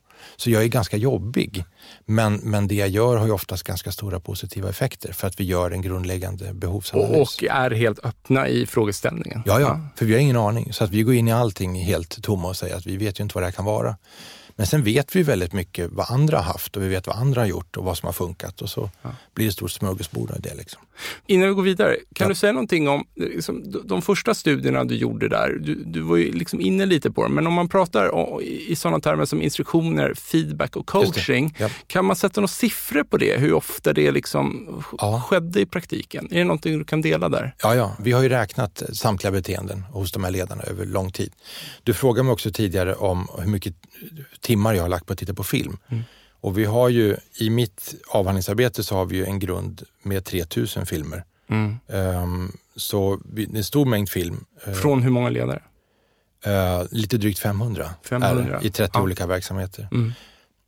Så jag är ganska jobbig. Men, men det jag gör har ju oftast ganska stora positiva effekter för att vi gör en grundläggande behovsanalys. Och är helt öppna i frågeställningen. Ja, ja, för vi har ingen aning. Så att vi går in i allting helt tomma och säger att vi vet ju inte vad det här kan vara. Men sen vet vi väldigt mycket vad andra har haft och vi vet vad andra har gjort och vad som har funkat och så ja. blir det ett stort smörgåsbord av det. Liksom. Innan vi går vidare, kan ja. du säga någonting om liksom, de första studierna du gjorde där? Du, du var ju liksom inne lite på dem, men om man pratar om, i sådana termer som instruktioner, feedback och coaching, ja. kan man sätta några siffror på det? Hur ofta det liksom skedde i praktiken? Är det någonting du kan dela där? Ja, ja, vi har ju räknat samtliga beteenden hos de här ledarna över lång tid. Du frågade mig också tidigare om hur mycket timmar jag har lagt på att titta på film. Mm. Och vi har ju, i mitt avhandlingsarbete så har vi ju en grund med 3000 filmer. Mm. Um, så vi, det är en stor mängd film. Eh, Från hur många ledare? Uh, lite drygt 500, 500. Är, i 30 ja. olika verksamheter. Mm.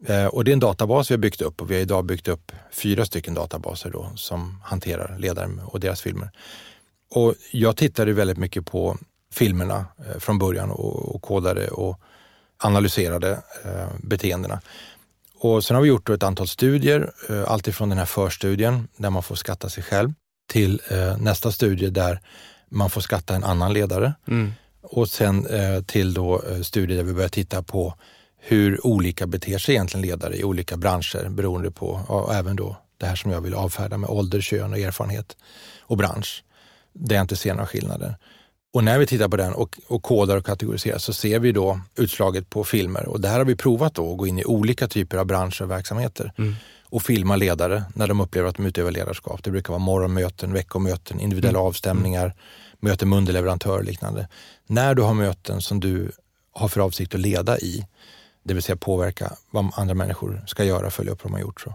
Uh, och det är en databas vi har byggt upp och vi har idag byggt upp fyra stycken databaser då, som hanterar ledare och deras filmer. Och jag tittade väldigt mycket på filmerna från början och, och kodade och analyserade eh, beteendena. Och sen har vi gjort ett antal studier, eh, alltifrån den här förstudien där man får skatta sig själv till eh, nästa studie där man får skatta en annan ledare. Mm. Och sen eh, till då eh, studier där vi börjar titta på hur olika beter sig egentligen ledare i olika branscher beroende på, och även då det här som jag vill avfärda med ålder, kön och erfarenhet och bransch. Där jag inte ser några skillnader. Och när vi tittar på den och, och kodar och kategoriserar så ser vi då utslaget på filmer. Och det här har vi provat då, att gå in i olika typer av branscher och verksamheter. Mm. Och filma ledare när de upplever att de utövar ledarskap. Det brukar vara morgonmöten, veckomöten, individuella mm. avstämningar, möten med underleverantörer och liknande. När du har möten som du har för avsikt att leda i, det vill säga påverka vad andra människor ska göra, följa upp vad de har gjort. Så,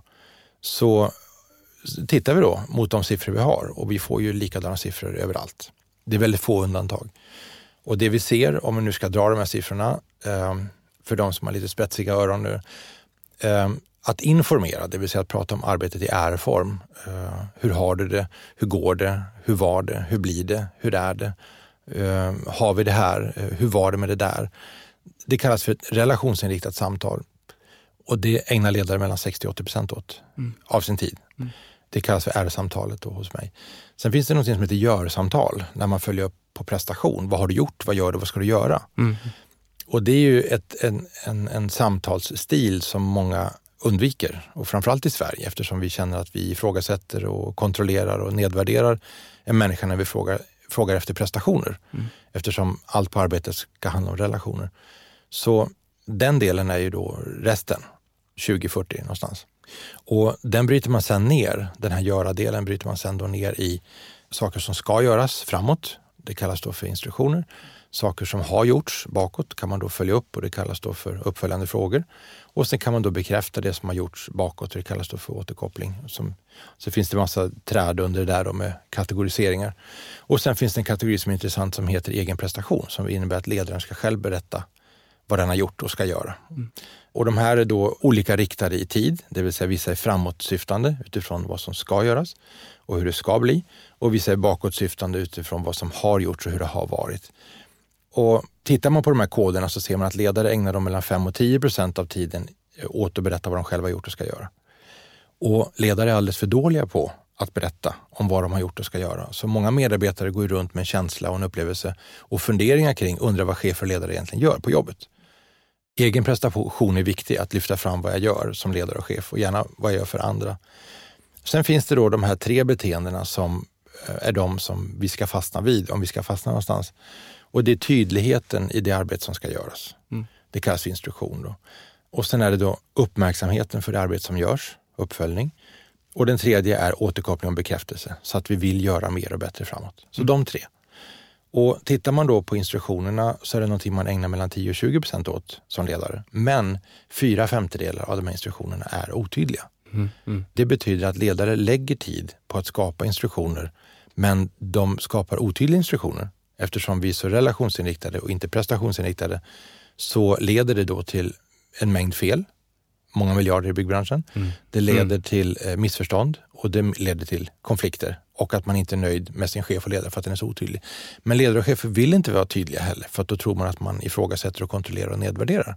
så tittar vi då mot de siffror vi har och vi får ju likadana siffror överallt. Det är väldigt få undantag. Och det vi ser, om vi nu ska dra de här siffrorna, eh, för de som har lite spetsiga öron nu, eh, att informera, det vill säga att prata om arbetet i är-form. Eh, hur har du det? Hur går det? Hur var det? Hur blir det? Hur är det? har vi det här? hur var det med det där? Det kallas för ett relationsinriktat samtal. Och det ägnar ledare mellan 60 80 procent åt mm. av sin tid. Mm. Det kallas för R-samtalet hos mig. Sen finns det något som heter gör-samtal, när man följer upp på prestation. Vad har du gjort? Vad gör du? Vad ska du göra? Mm. Och det är ju ett, en, en, en samtalsstil som många undviker och framförallt i Sverige eftersom vi känner att vi ifrågasätter och kontrollerar och nedvärderar en människa när vi frågar, frågar efter prestationer. Mm. Eftersom allt på arbetet ska handla om relationer. Så den delen är ju då resten, 2040 någonstans. Och den bryter man sen ner, den här göra-delen bryter man sen då ner i saker som ska göras framåt. Det kallas då för instruktioner. Saker som har gjorts bakåt kan man då följa upp och det kallas då för uppföljande frågor. Och sen kan man då bekräfta det som har gjorts bakåt och det kallas då för återkoppling. Som, så finns det massa träd under det där då med kategoriseringar. Och sen finns det en kategori som är intressant som heter egen prestation som innebär att ledaren ska själv berätta vad den har gjort och ska göra. Mm. Och de här är då olika riktade i tid, det vill säga vissa är framåtsyftande utifrån vad som ska göras och hur det ska bli. Och vissa är bakåtsyftande utifrån vad som har gjorts och hur det har varit. Och tittar man på de här koderna så ser man att ledare ägnar dem mellan 5 och 10 procent av tiden åt att berätta vad de själva gjort och ska göra. Och ledare är alldeles för dåliga på att berätta om vad de har gjort och ska göra. Så många medarbetare går runt med en känsla och en upplevelse och funderingar kring, undrar vad chefer och ledare egentligen gör på jobbet. Egen prestation är viktig, att lyfta fram vad jag gör som ledare och chef och gärna vad jag gör för andra. Sen finns det då de här tre beteendena som eh, är de som vi ska fastna vid om vi ska fastna någonstans. Och det är tydligheten i det arbete som ska göras. Mm. Det kallas för instruktion. Då. Och sen är det då uppmärksamheten för det arbete som görs, uppföljning. Och den tredje är återkoppling och bekräftelse, så att vi vill göra mer och bättre framåt. Så mm. de tre. Och tittar man då på instruktionerna så är det någonting man ägnar mellan 10 och 20 procent åt som ledare. Men fyra femtedelar av de här instruktionerna är otydliga. Mm, mm. Det betyder att ledare lägger tid på att skapa instruktioner, men de skapar otydliga instruktioner. Eftersom vi är så relationsinriktade och inte prestationsinriktade så leder det då till en mängd fel, många miljarder i byggbranschen. Mm. Det leder mm. till eh, missförstånd och det leder till konflikter och att man inte är nöjd med sin chef och ledare för att den är så otydlig. Men ledare och chefer vill inte vara tydliga heller för att då tror man att man ifrågasätter och kontrollerar och nedvärderar.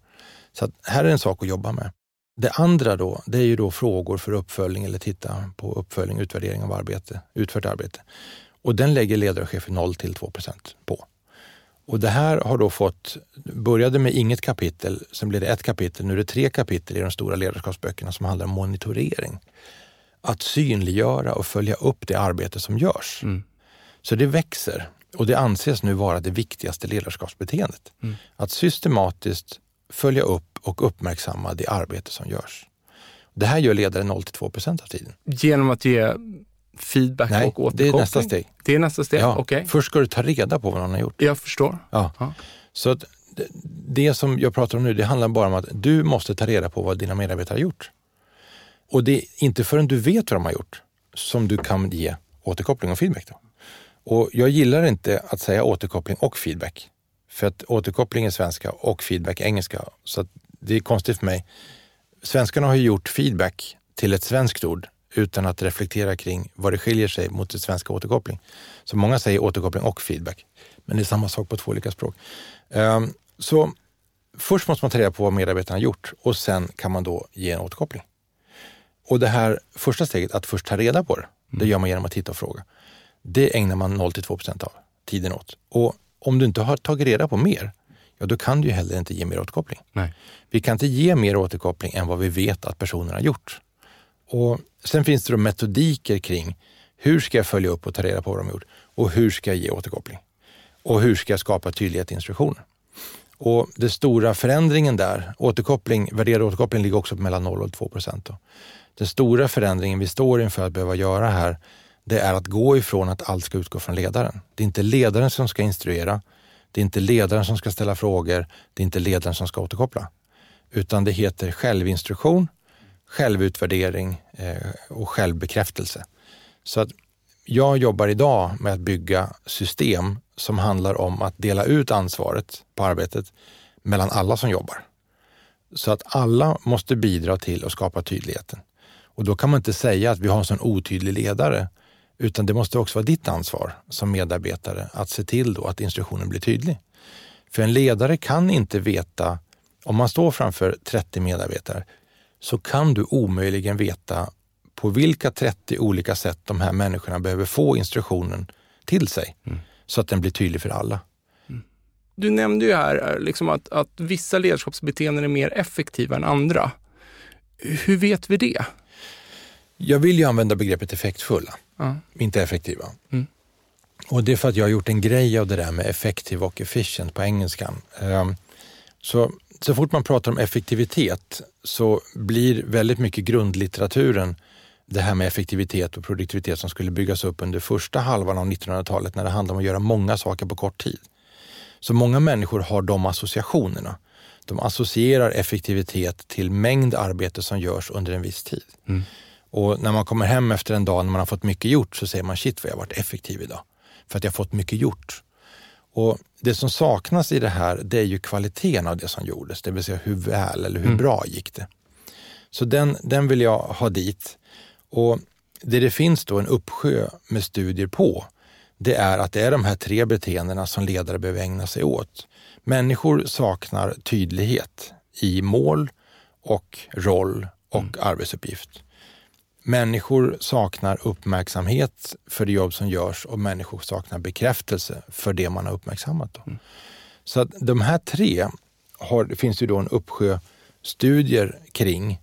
Så här är en sak att jobba med. Det andra då, det är ju då frågor för uppföljning eller titta på uppföljning, utvärdering av arbete, utfört arbete. Och den lägger ledare och chefer 0 till 2 procent på. Och det här har då fått, började med inget kapitel, sen blev det ett kapitel, nu är det tre kapitel i de stora ledarskapsböckerna som handlar om monitorering. Att synliggöra och följa upp det arbete som görs. Mm. Så det växer och det anses nu vara det viktigaste ledarskapsbeteendet. Mm. Att systematiskt följa upp och uppmärksamma det arbete som görs. Det här gör ledare 0 2 procent av tiden. Genom att ge feedback Nej, och återkoppling? det är nästa steg. Det är nästa steg, ja. Okay. Först ska du ta reda på vad någon har gjort. Jag förstår. Ja. ja. Så det som jag pratar om nu, det handlar bara om att du måste ta reda på vad dina medarbetare har gjort. Och det är inte förrän du vet vad de har gjort som du kan ge återkoppling och feedback. Då. Och jag gillar inte att säga återkoppling och feedback. För att återkoppling är svenska och feedback är engelska. Så det är konstigt för mig. Svenskarna har ju gjort feedback till ett svenskt ord utan att reflektera kring vad det skiljer sig mot det svenska återkoppling. Så många säger återkoppling och feedback, men det är samma sak på två olika språk. Ehm, så först måste man ta reda på vad medarbetarna har gjort och sen kan man då ge en återkoppling. Och det här första steget, att först ta reda på det, mm. det gör man genom att titta och fråga. Det ägnar man 0-2 procent av tiden åt. Och om du inte har tagit reda på mer, ja då kan du ju heller inte ge mer återkoppling. Nej. Vi kan inte ge mer återkoppling än vad vi vet att personen har gjort. Och Sen finns det då metodiker kring hur ska jag följa upp och ta reda på vad de har gjort och hur ska jag ge återkoppling? Och hur ska jag skapa tydlighet i instruktioner? Och den stora förändringen där, återkoppling, värderad återkoppling ligger också på mellan 0 och 2 procent. Den stora förändringen vi står inför att behöva göra här, det är att gå ifrån att allt ska utgå från ledaren. Det är inte ledaren som ska instruera, det är inte ledaren som ska ställa frågor, det är inte ledaren som ska återkoppla. Utan det heter självinstruktion självutvärdering eh, och självbekräftelse. Så att jag jobbar idag med att bygga system som handlar om att dela ut ansvaret på arbetet mellan alla som jobbar. Så att alla måste bidra till att skapa tydligheten. Och då kan man inte säga att vi har en sån otydlig ledare, utan det måste också vara ditt ansvar som medarbetare att se till då att instruktionen blir tydlig. För en ledare kan inte veta, om man står framför 30 medarbetare, så kan du omöjligen veta på vilka 30 olika sätt de här människorna behöver få instruktionen till sig mm. så att den blir tydlig för alla. Mm. Du nämnde ju här eh, liksom att, att vissa ledarskapsbeteenden är mer effektiva än andra. Hur vet vi det? Jag vill ju använda begreppet effektfulla, ja. inte effektiva. Mm. Och det är för att jag har gjort en grej av det där med effektiv och efficient på engelskan. Um, så så fort man pratar om effektivitet så blir väldigt mycket grundlitteraturen det här med effektivitet och produktivitet som skulle byggas upp under första halvan av 1900-talet när det handlar om att göra många saker på kort tid. Så många människor har de associationerna. De associerar effektivitet till mängd arbete som görs under en viss tid. Mm. Och när man kommer hem efter en dag när man har fått mycket gjort så säger man shit vad jag har varit effektiv idag. För att jag har fått mycket gjort. Och Det som saknas i det här, det är ju kvaliteten av det som gjordes, det vill säga hur väl eller hur mm. bra gick det. Så den, den vill jag ha dit. Och Det det finns då en uppsjö med studier på, det är att det är de här tre beteendena som ledare behöver ägna sig åt. Människor saknar tydlighet i mål och roll och mm. arbetsuppgift. Människor saknar uppmärksamhet för det jobb som görs och människor saknar bekräftelse för det man har uppmärksammat. Mm. Så att de här tre har, det finns ju då en uppsjö studier kring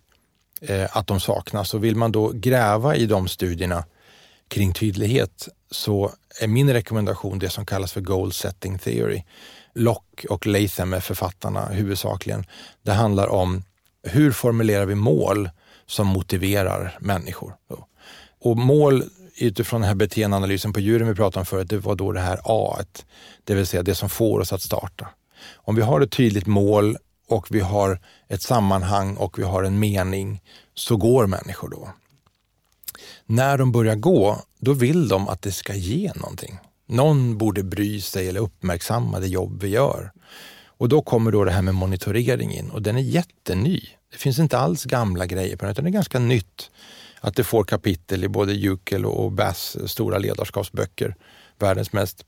eh, att de saknas. Och vill man då gräva i de studierna kring tydlighet så är min rekommendation det som kallas för goal setting theory. Locke och Latham är författarna huvudsakligen. Det handlar om hur formulerar vi mål som motiverar människor? Och mål utifrån den här beteendeanalysen på djuren vi pratade om förut, det var då det här A, det vill säga det som får oss att starta. Om vi har ett tydligt mål och vi har ett sammanhang och vi har en mening, så går människor då. När de börjar gå, då vill de att det ska ge någonting. Någon borde bry sig eller uppmärksamma det jobb vi gör. Och då kommer då det här med monitorering in och den är jätteny. Det finns inte alls gamla grejer på den, utan det är ganska nytt att det får kapitel i både Jukel och Bass stora ledarskapsböcker, världens mest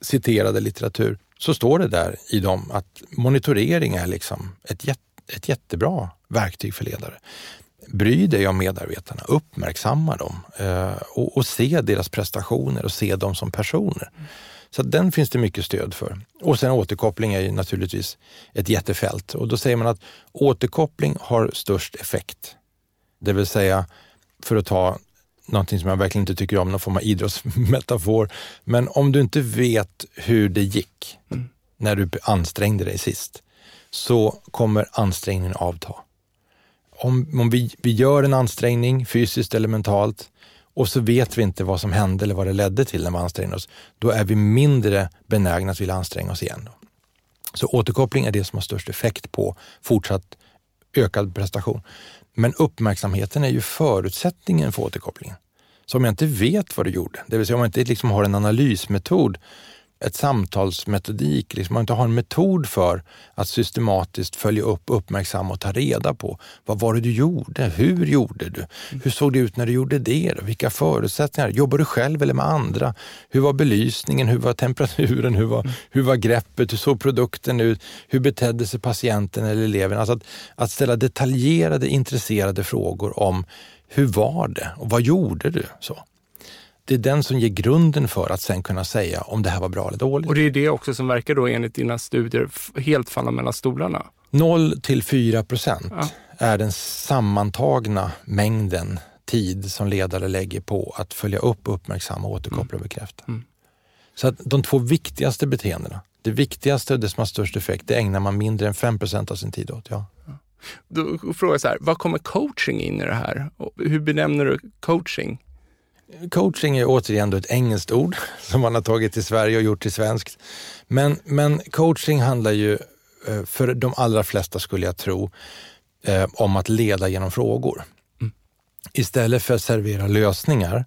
citerade litteratur, så står det där i dem att monitorering är liksom ett, ett jättebra verktyg för ledare. Bry dig om medarbetarna, uppmärksamma dem eh, och, och, se deras prestationer och se dem som personer. Så den finns det mycket stöd för. Och sen återkoppling är ju naturligtvis ett jättefält och då säger man att återkoppling har störst effekt. Det vill säga, för att ta någonting som jag verkligen inte tycker om, någon form av idrottsmetafor. Men om du inte vet hur det gick mm. när du ansträngde dig sist, så kommer ansträngningen avta. Om, om vi, vi gör en ansträngning, fysiskt eller mentalt, och så vet vi inte vad som hände eller vad det ledde till när vi ansträngde oss, då är vi mindre benägna att vilja anstränga oss igen. Då. Så återkoppling är det som har störst effekt på fortsatt ökad prestation. Men uppmärksamheten är ju förutsättningen för återkopplingen. Så om jag inte vet vad du gjorde, det vill säga om jag inte liksom har en analysmetod, ett samtalsmetodik, liksom, man inte har en metod för att systematiskt följa upp, uppmärksamma och ta reda på vad var det du gjorde? Hur gjorde du? Hur såg det ut när du gjorde det? Vilka förutsättningar? Jobbar du själv eller med andra? Hur var belysningen? Hur var temperaturen? Hur var, hur var greppet? Hur såg produkten ut? Hur betedde sig patienten eller eleven? Alltså att, att ställa detaljerade, intresserade frågor om hur var det och vad gjorde du? Så. Det är den som ger grunden för att sen kunna säga om det här var bra eller dåligt. Och det är det också som verkar då enligt dina studier helt falla mellan stolarna? 0 till 4 procent ja. är den sammantagna mängden tid som ledare lägger på att följa upp, uppmärksamma, återkoppla och mm. bekräfta. Mm. Så att de två viktigaste beteendena, det viktigaste och det som har störst effekt, det ägnar man mindre än 5 procent av sin tid åt. Ja. ja. Då frågar jag så här, vad kommer coaching in i det här? Hur benämner du coaching? Coaching är återigen ett engelskt ord som man har tagit till Sverige och gjort till svenskt. Men, men coaching handlar ju eh, för de allra flesta, skulle jag tro, eh, om att leda genom frågor. Mm. Istället för att servera lösningar.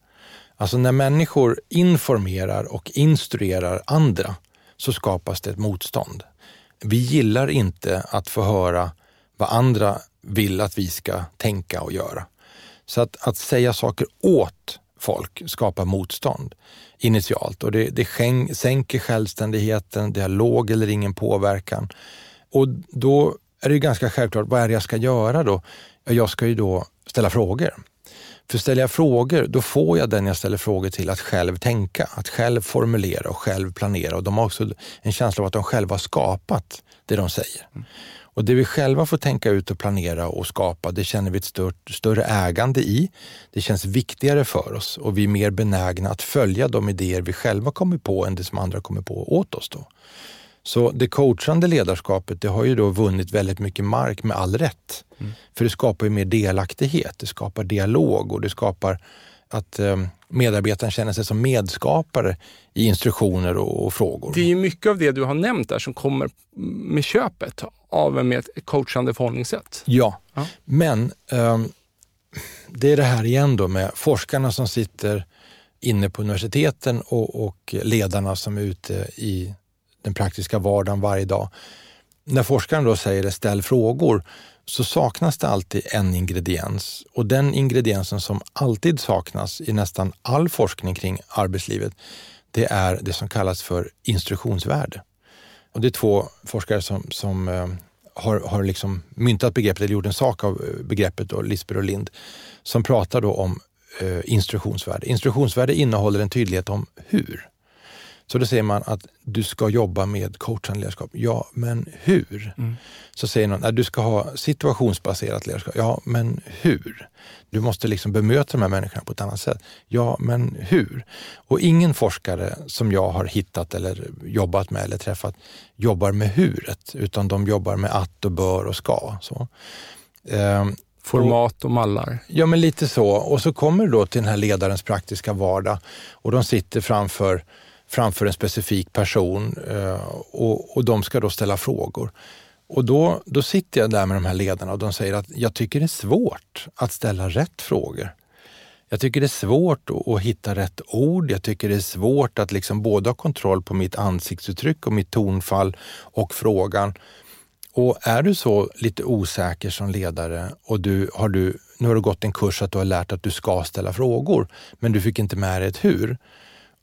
Alltså när människor informerar och instruerar andra så skapas det ett motstånd. Vi gillar inte att få höra vad andra vill att vi ska tänka och göra. Så att, att säga saker åt folk skapar motstånd initialt och det, det sänker självständigheten, det har låg eller ingen påverkan. Och då är det ganska självklart, vad är det jag ska göra då? Jag ska ju då ställa frågor. För ställer jag frågor, då får jag den jag ställer frågor till att själv tänka, att själv formulera och själv planera. Och de har också en känsla av att de själva har skapat det de säger. Och det vi själva får tänka ut och planera och skapa, det känner vi ett stört, större ägande i. Det känns viktigare för oss och vi är mer benägna att följa de idéer vi själva kommer på än det som andra kommer på åt oss. Då. Så det coachande ledarskapet det har ju då vunnit väldigt mycket mark med all rätt. Mm. För det skapar ju mer delaktighet, det skapar dialog och det skapar att eh, medarbetaren känner sig som medskapare i instruktioner och, och, frågor. Det är ju mycket av det du har nämnt där som kommer med köpet av en med ett coachande förhållningssätt. Ja, ja. men eh, det är det här igen då med forskarna som sitter inne på universiteten och, och ledarna som är ute i den praktiska vardagen varje dag. När forskaren då säger det, ställ frågor, så saknas det alltid en ingrediens och den ingrediensen som alltid saknas i nästan all forskning kring arbetslivet, det är det som kallas för instruktionsvärde. och det är två forskare som, som eh, har, har liksom myntat begreppet, eller gjort en sak av eh, begreppet, då, Lisper och Lind, som pratar då om eh, instruktionsvärde. Instruktionsvärde innehåller en tydlighet om hur. Så då säger man att du ska jobba med coachande ledarskap. Ja, men hur? Mm. Så säger någon att du ska ha situationsbaserat ledarskap. Ja, men hur? Du måste liksom bemöta de här människorna på ett annat sätt. Ja, men hur? Och ingen forskare som jag har hittat eller jobbat med eller träffat jobbar med huret, utan de jobbar med att och bör och ska. Så. Ehm, Format och mallar. Ja, men lite så. Och så kommer du då till den här ledarens praktiska vardag och de sitter framför framför en specifik person eh, och, och de ska då ställa frågor. Och då, då sitter jag där med de här ledarna och de säger att jag tycker det är svårt att ställa rätt frågor. Jag tycker det är svårt att, att hitta rätt ord. Jag tycker det är svårt att liksom både ha kontroll på mitt ansiktsuttryck och mitt tonfall och frågan. Och är du så lite osäker som ledare och du, har du, nu har du gått en kurs att du har lärt att du ska ställa frågor, men du fick inte med dig ett hur.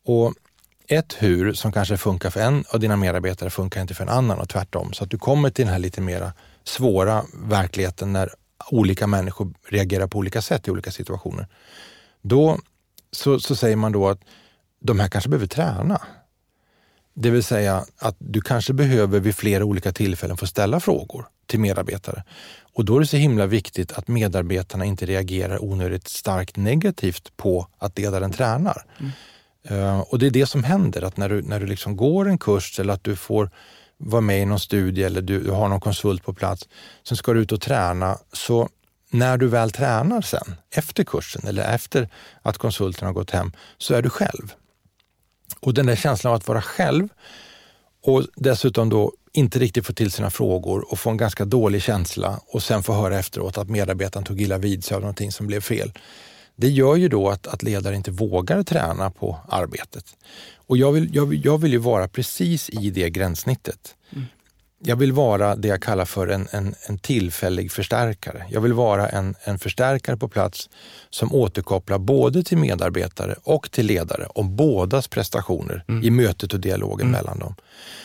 Och ett hur som kanske funkar för en av dina medarbetare funkar inte för en annan och tvärtom. Så att du kommer till den här lite mera svåra verkligheten när olika människor reagerar på olika sätt i olika situationer. Då så, så säger man då att de här kanske behöver träna. Det vill säga att du kanske behöver vid flera olika tillfällen få ställa frågor till medarbetare. Och då är det så himla viktigt att medarbetarna inte reagerar onödigt starkt negativt på att ledaren tränar. Mm. Eh, och det är det som händer, att när du, när du liksom går en kurs eller att du får vara med i någon studie eller du, du har någon konsult på plats, sen ska du ut och träna. Så när du väl tränar sen, efter kursen eller efter att konsulten har gått hem, så är du själv. Och den där känslan av att vara själv och dessutom då inte riktigt få till sina frågor och få en ganska dålig känsla och sen få höra efteråt att medarbetaren tog illa vid sig av någonting som blev fel. Det gör ju då att, att ledare inte vågar träna på arbetet. Och jag vill, jag, jag vill ju vara precis i det gränssnittet. Mm. Jag vill vara det jag kallar för en, en, en tillfällig förstärkare. Jag vill vara en, en förstärkare på plats som återkopplar både till medarbetare och till ledare om bådas prestationer mm. i mötet och dialogen mm. mellan dem.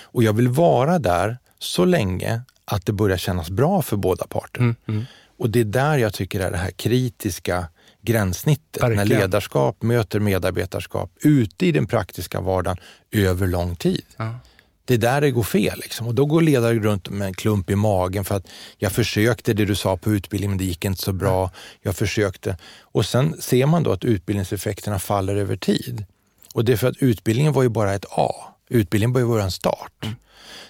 Och jag vill vara där så länge att det börjar kännas bra för båda parter. Mm. mm. Och det är där jag tycker är det här kritiska gränssnittet Verkligen. när ledarskap möter medarbetarskap ute i den praktiska vardagen över lång tid. Ja. Det är där det går fel. Liksom. Och då går ledare runt med en klump i magen för att jag försökte det du sa på utbildningen men det gick inte så bra. Jag försökte. Och sen ser man då att utbildningseffekterna faller över tid. Och det är för att utbildningen var ju bara ett A. Utbildningen var ju vara en start. Mm.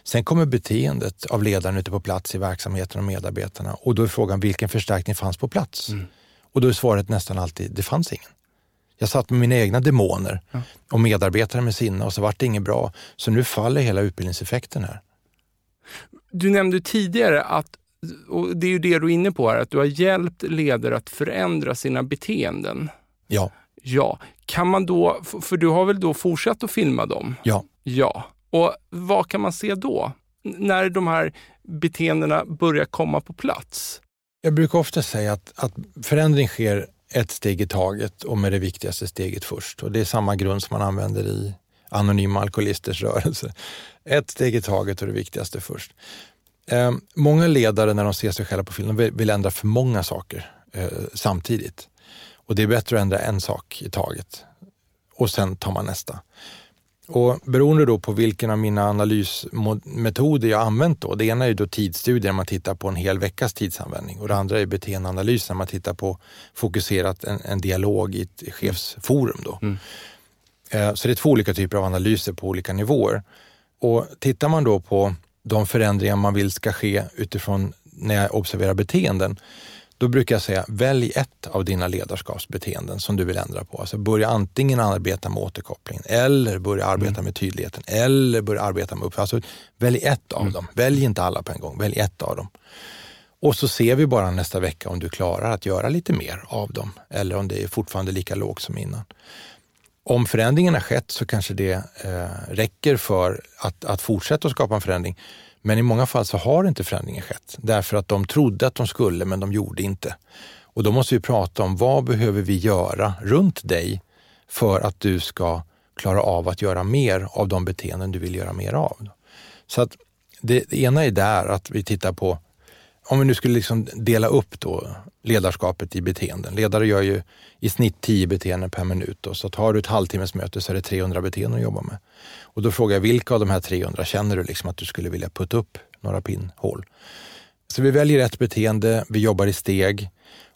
Sen kommer beteendet av ledaren ute på plats i verksamheten och medarbetarna och då är frågan vilken förstärkning fanns på plats? Mm. Och då är svaret nästan alltid, det fanns ingen. Jag satt med mina egna demoner ja. och medarbetare med sina och så vart det inget bra. Så nu faller hela utbildningseffekten här. Du nämnde tidigare att, och det är ju det du är inne på här, att du har hjälpt ledare att förändra sina beteenden. Ja. Ja. Kan man då, för du har väl då fortsatt att filma dem? Ja. Ja. Och vad kan man se då? När de här beteendena börjar komma på plats? Jag brukar ofta säga att, att förändring sker ett steg i taget och med det viktigaste steget först. Och det är samma grund som man använder i Anonyma Alkoholisters rörelse. Ett steg i taget och det viktigaste först. Eh, många ledare när de ser sig själva på film vill, vill ändra för många saker eh, samtidigt. Och det är bättre att ändra en sak i taget och sen tar man nästa. Och beroende då på vilken av mina analysmetoder jag använt då, det ena är då tidsstudier, man tittar på en hel veckas tidsanvändning och det andra är beteendeanalys när man tittar på fokuserat en, en dialog i ett chefsforum. Då. Mm. Eh, så det är två olika typer av analyser på olika nivåer. Och tittar man då på de förändringar man vill ska ske utifrån när jag observerar beteenden då brukar jag säga, välj ett av dina ledarskapsbeteenden som du vill ändra på. Alltså börja antingen arbeta med återkopplingen eller börja arbeta mm. med tydligheten eller börja arbeta med upp. Alltså, välj ett av mm. dem. Välj inte alla på en gång, välj ett av dem. Och så ser vi bara nästa vecka om du klarar att göra lite mer av dem eller om det är fortfarande lika lågt som innan. Om förändringen har skett så kanske det eh, räcker för att, att fortsätta att skapa en förändring. Men i många fall så har inte förändringen skett därför att de trodde att de skulle men de gjorde inte. Och då måste vi prata om vad behöver vi göra runt dig för att du ska klara av att göra mer av de beteenden du vill göra mer av. Så att Det, det ena är där att vi tittar på, om vi nu skulle liksom dela upp då ledarskapet i beteenden. Ledare gör ju i snitt 10 beteenden per minut. Då, så tar du ett halvtimmesmöte så är det 300 beteenden att jobba med. Och då frågar jag, vilka av de här 300 känner du liksom att du skulle vilja putta upp några pinnhål? Så vi väljer ett beteende, vi jobbar i steg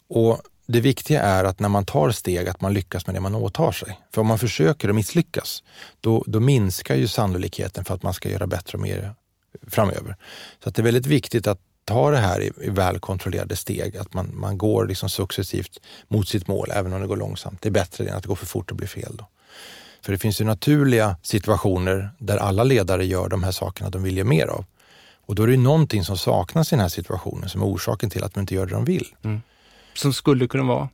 och det viktiga är att när man tar steg att man lyckas med det man åtar sig. För om man försöker och misslyckas, då, då minskar ju sannolikheten för att man ska göra bättre och mer framöver. Så att det är väldigt viktigt att ta det här i, i väl kontrollerade steg, att man, man går liksom successivt mot sitt mål, även om det går långsamt. Det är bättre än att det går för fort och blir fel. Då. För det finns ju naturliga situationer där alla ledare gör de här sakerna de vill ge mer av. Och då är det någonting som saknas i den här situationen som är orsaken till att de inte gör det de vill. Mm. Som skulle kunna vara?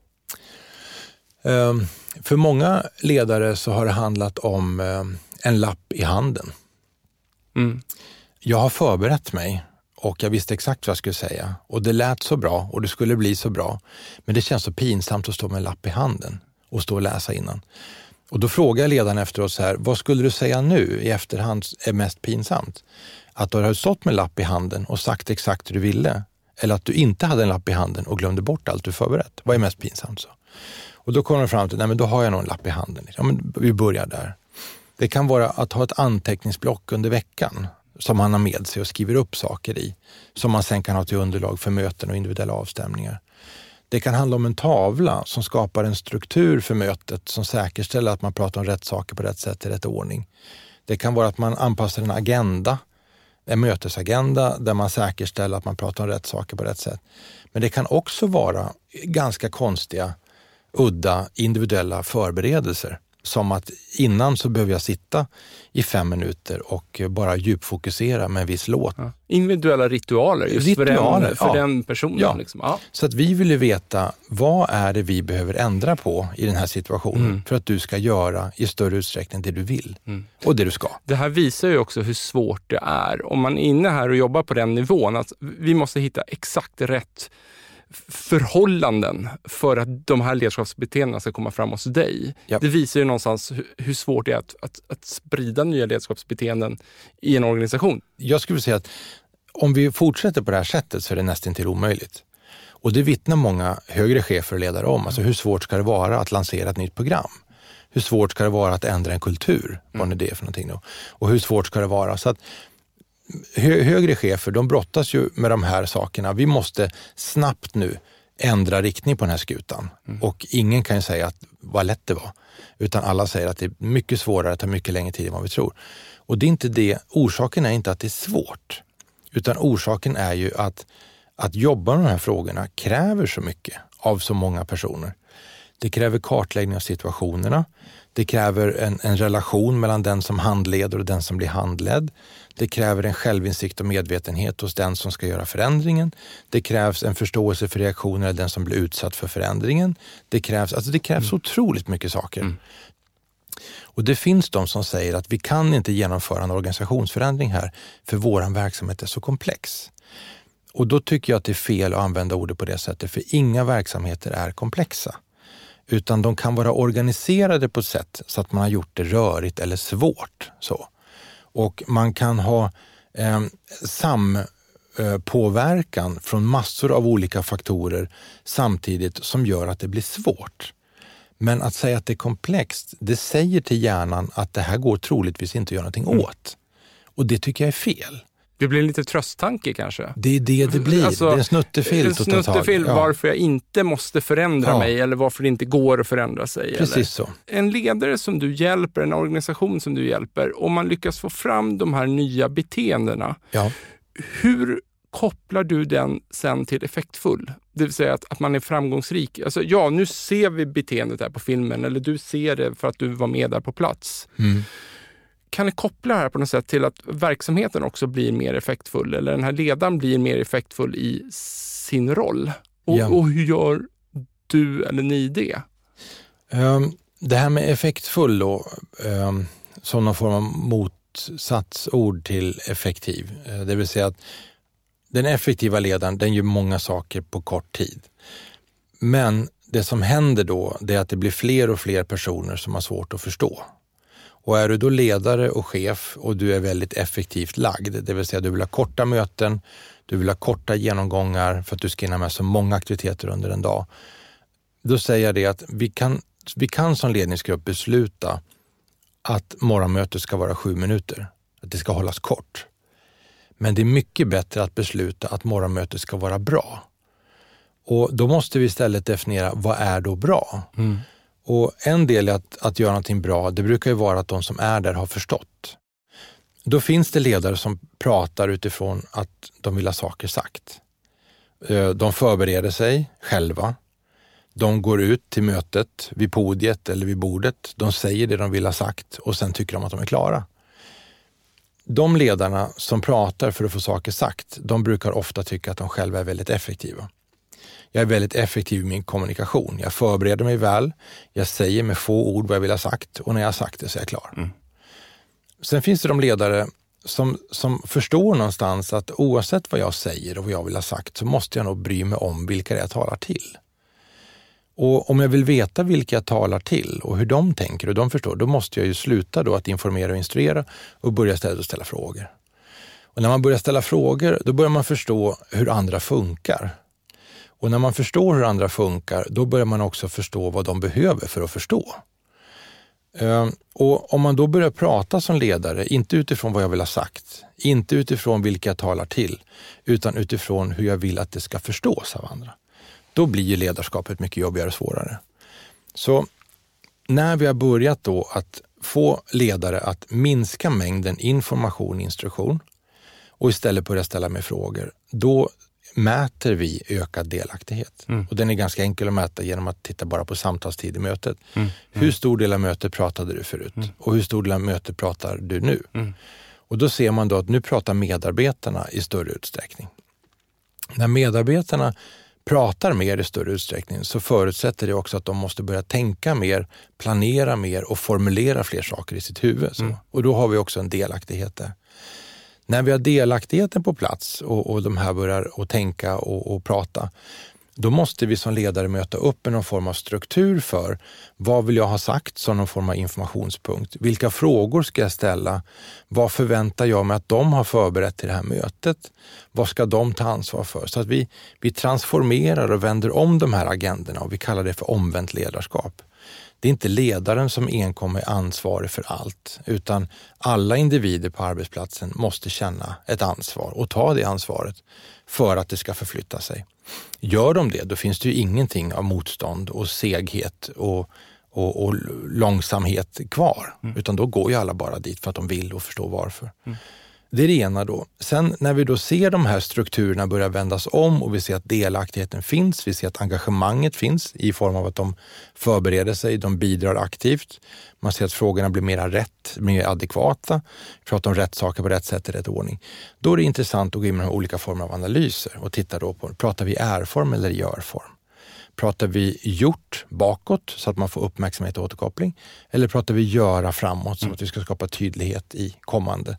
Um, för många ledare så har det handlat om um, en lapp i handen. Mm. Jag har förberett mig och jag visste exakt vad jag skulle säga och det lät så bra och det skulle bli så bra. Men det känns så pinsamt att stå med en lapp i handen och stå och läsa innan. Och då frågar jag ledaren efteråt så här, vad skulle du säga nu i efterhand är mest pinsamt? Att du har stått med en lapp i handen och sagt exakt hur du ville eller att du inte hade en lapp i handen och glömde bort allt du förberett. Vad är mest pinsamt? så? Och då kommer de fram till, nej men då har jag nog en lapp i handen. Ja, men vi börjar där. Det kan vara att ha ett anteckningsblock under veckan som han har med sig och skriver upp saker i, som man sen kan ha till underlag för möten och individuella avstämningar. Det kan handla om en tavla som skapar en struktur för mötet som säkerställer att man pratar om rätt saker på rätt sätt i rätt ordning. Det kan vara att man anpassar en agenda, en mötesagenda där man säkerställer att man pratar om rätt saker på rätt sätt. Men det kan också vara ganska konstiga, udda, individuella förberedelser som att innan så behöver jag sitta i fem minuter och bara djupfokusera med en viss låt. Ja. Individuella ritualer just ritualer, för, den, för ja. den personen. Ja. Liksom. Ja. Så att vi vill ju veta vad är det vi behöver ändra på i den här situationen mm. för att du ska göra i större utsträckning det du vill mm. och det du ska. Det här visar ju också hur svårt det är om man är inne här och jobbar på den nivån. Att vi måste hitta exakt rätt förhållanden för att de här ledarskapsbeteendena ska komma fram hos dig. Yep. Det visar ju någonstans hur, svårt det är att, att, att, sprida nya ledarskapsbeteenden i en organisation. Jag skulle säga att om vi fortsätter på det här sättet så är det nästan till omöjligt. Och det vittnar många högre chefer och ledare om. Alltså hur svårt ska det vara att lansera ett nytt program? Hur svårt ska det vara att ändra en kultur? Vad mm. är det för någonting då? Och hur svårt ska det vara? Så att högre chefer de brottas ju med de här sakerna. Vi måste snabbt nu ändra riktning på den här skutan. Mm. Och ingen kan ju säga att vad lätt det var. Utan alla säger att det är mycket svårare, tar mycket längre tid än vad vi tror. Och det är inte det, orsaken är inte att det är svårt. Utan orsaken är ju att, att jobba med de här frågorna kräver så mycket av så många personer. Det kräver kartläggning av situationerna. Det kräver en, en, relation mellan den som handleder och den som blir handledd. Det kräver en självinsikt och medvetenhet hos den som ska göra förändringen. Det krävs en förståelse för reaktioner av den som blir utsatt för förändringen. Det krävs, alltså det krävs mm. otroligt mycket saker. Mm. Och Det finns de som säger att vi kan inte genomföra en organisationsförändring här för vår verksamhet är så komplex. Och då tycker jag att det är fel att använda ordet på det sättet, för inga verksamheter är komplexa utan de kan vara organiserade på ett sätt så att man har gjort det rörigt eller svårt. Så. Och man kan ha eh, sampåverkan från massor av olika faktorer samtidigt som gör att det blir svårt. Men att säga att det är komplext, det säger till hjärnan att det här går troligtvis inte att göra någonting mm. åt. Och det tycker jag är fel. Det blir en liten trösttanke kanske? Det är det det blir. Alltså, det är en snuttefilt. En snuttefilt ja. varför jag inte måste förändra ja. mig eller varför det inte går att förändra sig. Precis eller. så. En ledare som du hjälper, en organisation som du hjälper, om man lyckas få fram de här nya beteendena, ja. hur kopplar du den sen till effektfull? Det vill säga att, att man är framgångsrik. Alltså, ja, nu ser vi beteendet här på filmen eller du ser det för att du var med där på plats. Mm kan ni koppla det här på något sätt till att verksamheten också blir mer effektfull eller den här ledaren blir mer effektfull i sin roll? Och, ja. och hur gör du eller ni det? Um, det här med effektfull då, um, som någon form av motsatsord till effektiv. Uh, det vill säga att den effektiva ledaren, den gör många saker på kort tid. Men det som händer då, det är att det blir fler och fler personer som har svårt att förstå och är du då ledare och chef och du är väldigt effektivt lagd, det vill säga du vill ha korta möten, du vill ha korta genomgångar för att du ska hinna med så många aktiviteter under en dag. Då säger jag det att vi kan, vi kan som ledningsgrupp besluta att morgonmötet ska vara sju minuter, att det ska hållas kort. Men det är mycket bättre att besluta att morgonmötet ska vara bra. Och då måste vi istället definiera vad är då bra? Mm. Och en del i att, att göra någonting bra, det brukar ju vara att de som är där har förstått. Då finns det ledare som pratar utifrån att de vill ha saker sagt. Eh, de förbereder sig själva. De går ut till mötet vid podiet eller vid bordet. De säger det de vill ha sagt och sen tycker de att de är klara. De ledarna som pratar för att få saker sagt, de brukar ofta tycka att de själva är väldigt effektiva. Jag är väldigt effektiv i min kommunikation. Jag förbereder mig väl. Jag säger med få ord vad jag vill ha sagt och när jag har sagt det så är jag klar. Mm. Sen finns det de ledare som, som förstår någonstans att oavsett vad jag säger och vad jag vill ha sagt så måste jag nog bry mig om vilka det är jag talar till. Och om jag vill veta vilka jag talar till och hur de tänker och de förstår, då måste jag ju sluta då att informera och instruera och börja istället ställa frågor. Och när man börjar ställa frågor, då börjar man förstå hur andra funkar. Och när man förstår hur andra funkar, då börjar man också förstå vad de behöver för att förstå. Ehm, och om man då börjar prata som ledare, inte utifrån vad jag vill ha sagt, inte utifrån vilka jag talar till, utan utifrån hur jag vill att det ska förstås av andra, då blir ju ledarskapet mycket jobbigare och svårare. Så när vi har börjat då att få ledare att minska mängden information och instruktion och istället börja ställa mig frågor, då mäter vi ökad delaktighet. Mm. Och den är ganska enkel att mäta genom att titta bara på samtalstid i mötet. Mm. Hur mm. stor del av mötet pratade du förut mm. och hur stor del av mötet pratar du nu? Mm. Och då ser man då att nu pratar medarbetarna i större utsträckning. När medarbetarna pratar mer i större utsträckning så förutsätter det också att de måste börja tänka mer, planera mer och formulera fler saker i sitt huvud. Mm. Och då har vi också en delaktighet där. När vi har delaktigheten på plats och, och de här börjar att tänka och, och prata, då måste vi som ledare möta upp med någon form av struktur för vad vill jag ha sagt som någon form av informationspunkt? Vilka frågor ska jag ställa? Vad förväntar jag mig att de har förberett till det här mötet? Vad ska de ta ansvar för? Så att vi, vi transformerar och vänder om de här agendorna och vi kallar det för omvänt ledarskap det är inte ledaren som enkom är ansvarig för allt, utan alla individer på arbetsplatsen måste känna ett ansvar och ta det ansvaret för att det ska förflytta sig. Gör de det, då finns det ju ingenting av motstånd och seghet och, och, och långsamhet kvar, mm. utan då går ju alla bara dit för att de vill och förstår varför. Mm. Det är det ena då. Sen när vi då ser de här strukturerna börja vändas om och vi ser att delaktigheten finns, vi ser att engagemanget finns i form av att de förbereder sig, de bidrar aktivt. Man ser att frågorna blir mer rätt, mer adekvata. Vi pratar om rätt saker på rätt sätt i rätt ordning. Då är det intressant att gå in med olika former av analyser och titta då på, pratar vi är-form eller gör-form? Pratar vi gjort bakåt så att man får uppmärksamhet och återkoppling? Eller pratar vi göra framåt så att vi ska skapa tydlighet i kommande?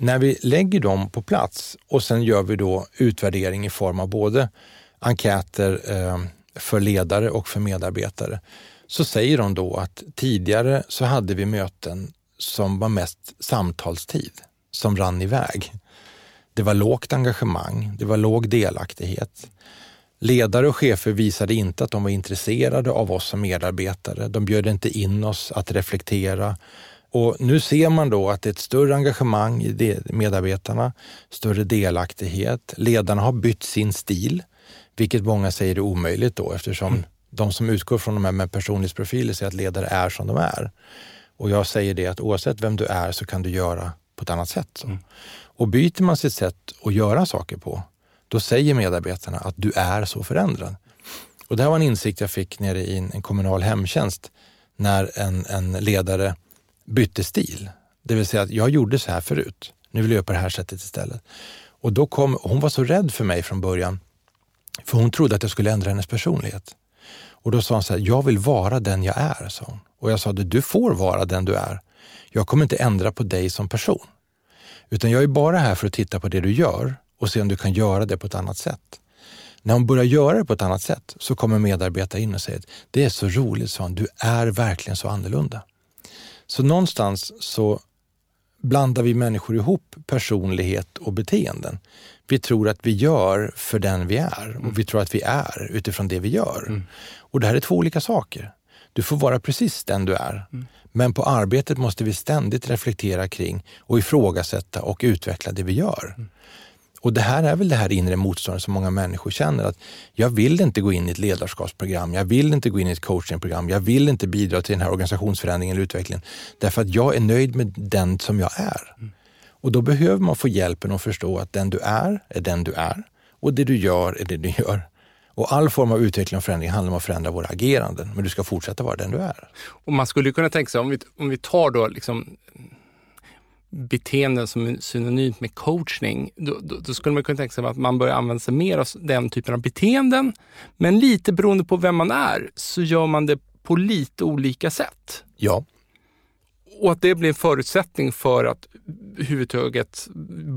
När vi lägger dem på plats och sen gör vi då utvärdering i form av både enkäter eh, för ledare och för medarbetare, så säger de då att tidigare så hade vi möten som var mest samtalstid, som rann iväg. Det var lågt engagemang, det var låg delaktighet. Ledare och chefer visade inte att de var intresserade av oss som medarbetare. De bjöd inte in oss att reflektera och nu ser man då att det är ett större engagemang i medarbetarna, större delaktighet. Ledarna har bytt sin stil, vilket många säger är omöjligt då eftersom mm. de som utgår från de här med personlighetsprofiler säger att ledare är som de är. Och jag säger det att oavsett vem du är så kan du göra på ett annat sätt. Mm. Och byter man sitt sätt att göra saker på, då säger medarbetarna att du är så förändrad. Och det här var en insikt jag fick nere i en, kommunal hemtjänst när en, en ledare bytte stil. Det vill säga att jag gjorde så här förut. Nu vill jag göra på det här sättet istället. Och då kom, hon var så rädd för mig från början, för hon trodde att jag skulle ändra hennes personlighet. Och då sa hon så här, jag vill vara den jag är, sa hon. Och jag sa, du får vara den du är. Jag kommer inte ändra på dig som person. Utan jag är bara här för att titta på det du gör och se om du kan göra det på ett annat sätt. När hon börjar göra det på ett annat sätt så kommer medarbetare in och säger, det är så roligt, sa hon, du är verkligen så annorlunda. Så någonstans så blandar vi människor ihop personlighet och beteenden. Vi tror att vi gör för den vi är och mm. vi tror att vi är utifrån det vi gör. Mm. Och det här är två olika saker. Du får vara precis den du är. Mm. Men på arbetet måste vi ständigt reflektera kring och ifrågasätta och utveckla det vi gör. Och det här är väl det här inre motståndet som många människor känner att jag vill inte gå in i ett ledarskapsprogram, jag vill inte gå in i ett coachingprogram, jag vill inte bidra till den här organisationsförändringen eller utvecklingen därför att jag är nöjd med den som jag är. Mm. Och då behöver man få hjälpen att förstå att den du är, är den du är och det du gör är det du gör. Och all form av utveckling och förändring handlar om att förändra våra ageranden, men du ska fortsätta vara den du är. Och man skulle kunna tänka sig, om vi, om vi tar då liksom beteenden som är synonymt med coachning, då, då, då, skulle man kunna tänka sig att man börjar använda sig mer av den typen av beteenden. Men lite beroende på vem man är så gör man det på lite olika sätt. Ja. Och att det blir en förutsättning för att huvudtaget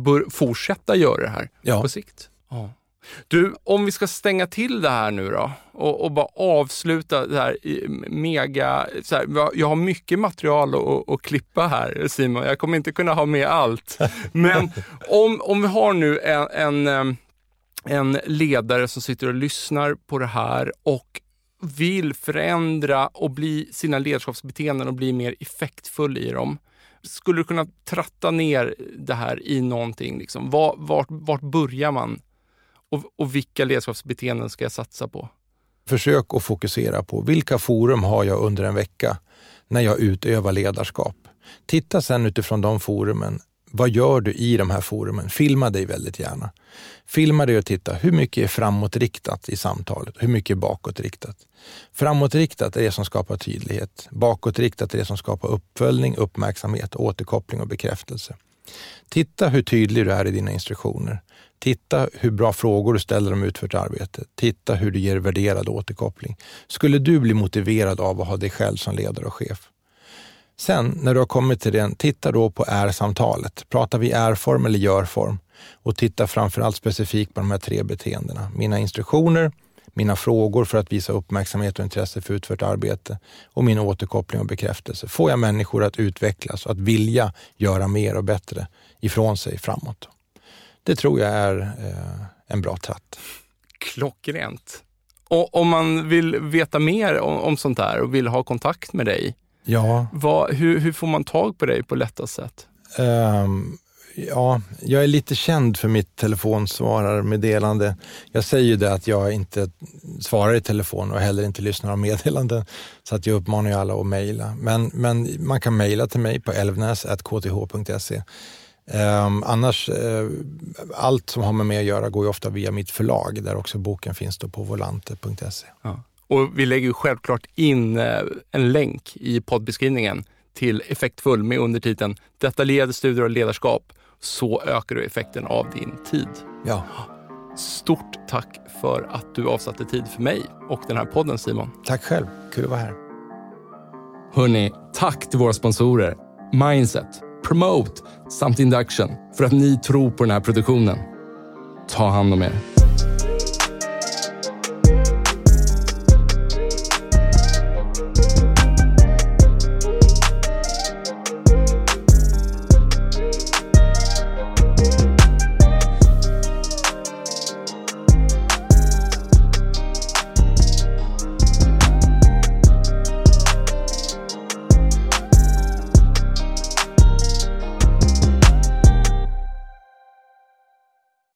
bör fortsätta göra det här ja. på sikt. Ja. Du, om vi ska stänga till det här nu då och, och bara avsluta det här mega... Så här, jag har mycket material att, att, klippa här Simon, jag kommer inte kunna ha med allt. Men om, om vi har nu en, en, eh, en ledare som sitter och lyssnar på det här och vill förändra och bli sina ledarskapsbeteenden och bli mer effektfull i dem. Skulle du kunna tratta ner det här i någonting? Liksom? Vart, vart, vart börjar man och, och vilka ledarskapsbeteenden ska jag satsa på? Försök att fokusera på vilka forum har jag under en vecka när jag utövar ledarskap. Titta sen utifrån de forumen. Vad gör du i de här forumen? Filma dig väldigt gärna. Filma dig och titta. Hur mycket är framåtriktat i samtalet? Hur mycket är bakåtriktat? Framåtriktat är det som skapar tydlighet. Bakåtriktat är det som skapar uppföljning, uppmärksamhet, återkoppling och bekräftelse. Titta hur tydlig du är i dina instruktioner. Titta hur bra frågor du ställer om utfört arbete. Titta hur du ger värderad återkoppling. Skulle du bli motiverad av att ha dig själv som ledare och chef? Sen när du har kommit till den, titta då på är-samtalet. Pratar vi är-form eller gör-form? Och titta framförallt specifikt på de här tre beteendena. Mina instruktioner, mina frågor för att visa uppmärksamhet och intresse för utfört arbete och min återkoppling och bekräftelse. Får jag människor att utvecklas och att vilja göra mer och bättre ifrån sig framåt? Det tror jag är eh, en bra tratt. Klockrent. Och om man vill veta mer om, om sånt här och vill ha kontakt med dig, ja. Vad, hur, hur, får man tag på dig på lättast sätt? Um, ja, jag är lite känd för mitt telefonsvararmeddelande. Jag säger ju det att jag inte svarar i telefon och heller inte lyssnar av meddelanden. Så att jag uppmanar ju alla att mejla. Men, men man kan mejla till mig på elvnäs.kth.se. Um, ehm, annars, uh, allt som har med mig att göra går ju ofta via mitt förlag där också boken finns då på volante.se. Ja. Och vi lägger ju självklart in uh, en länk i poddbeskrivningen till Effektfull med undertiteln Detaljerade studier och ledarskap. Så ökar du effekten av din tid. Ja. Stort tack för att du avsatte tid för mig och den här podden Simon. Tack själv. Kul att vara här. Hörni, tack till våra sponsorer Mindset Promote samt Induction för att ni tror på den här produktionen. Ta hand om er.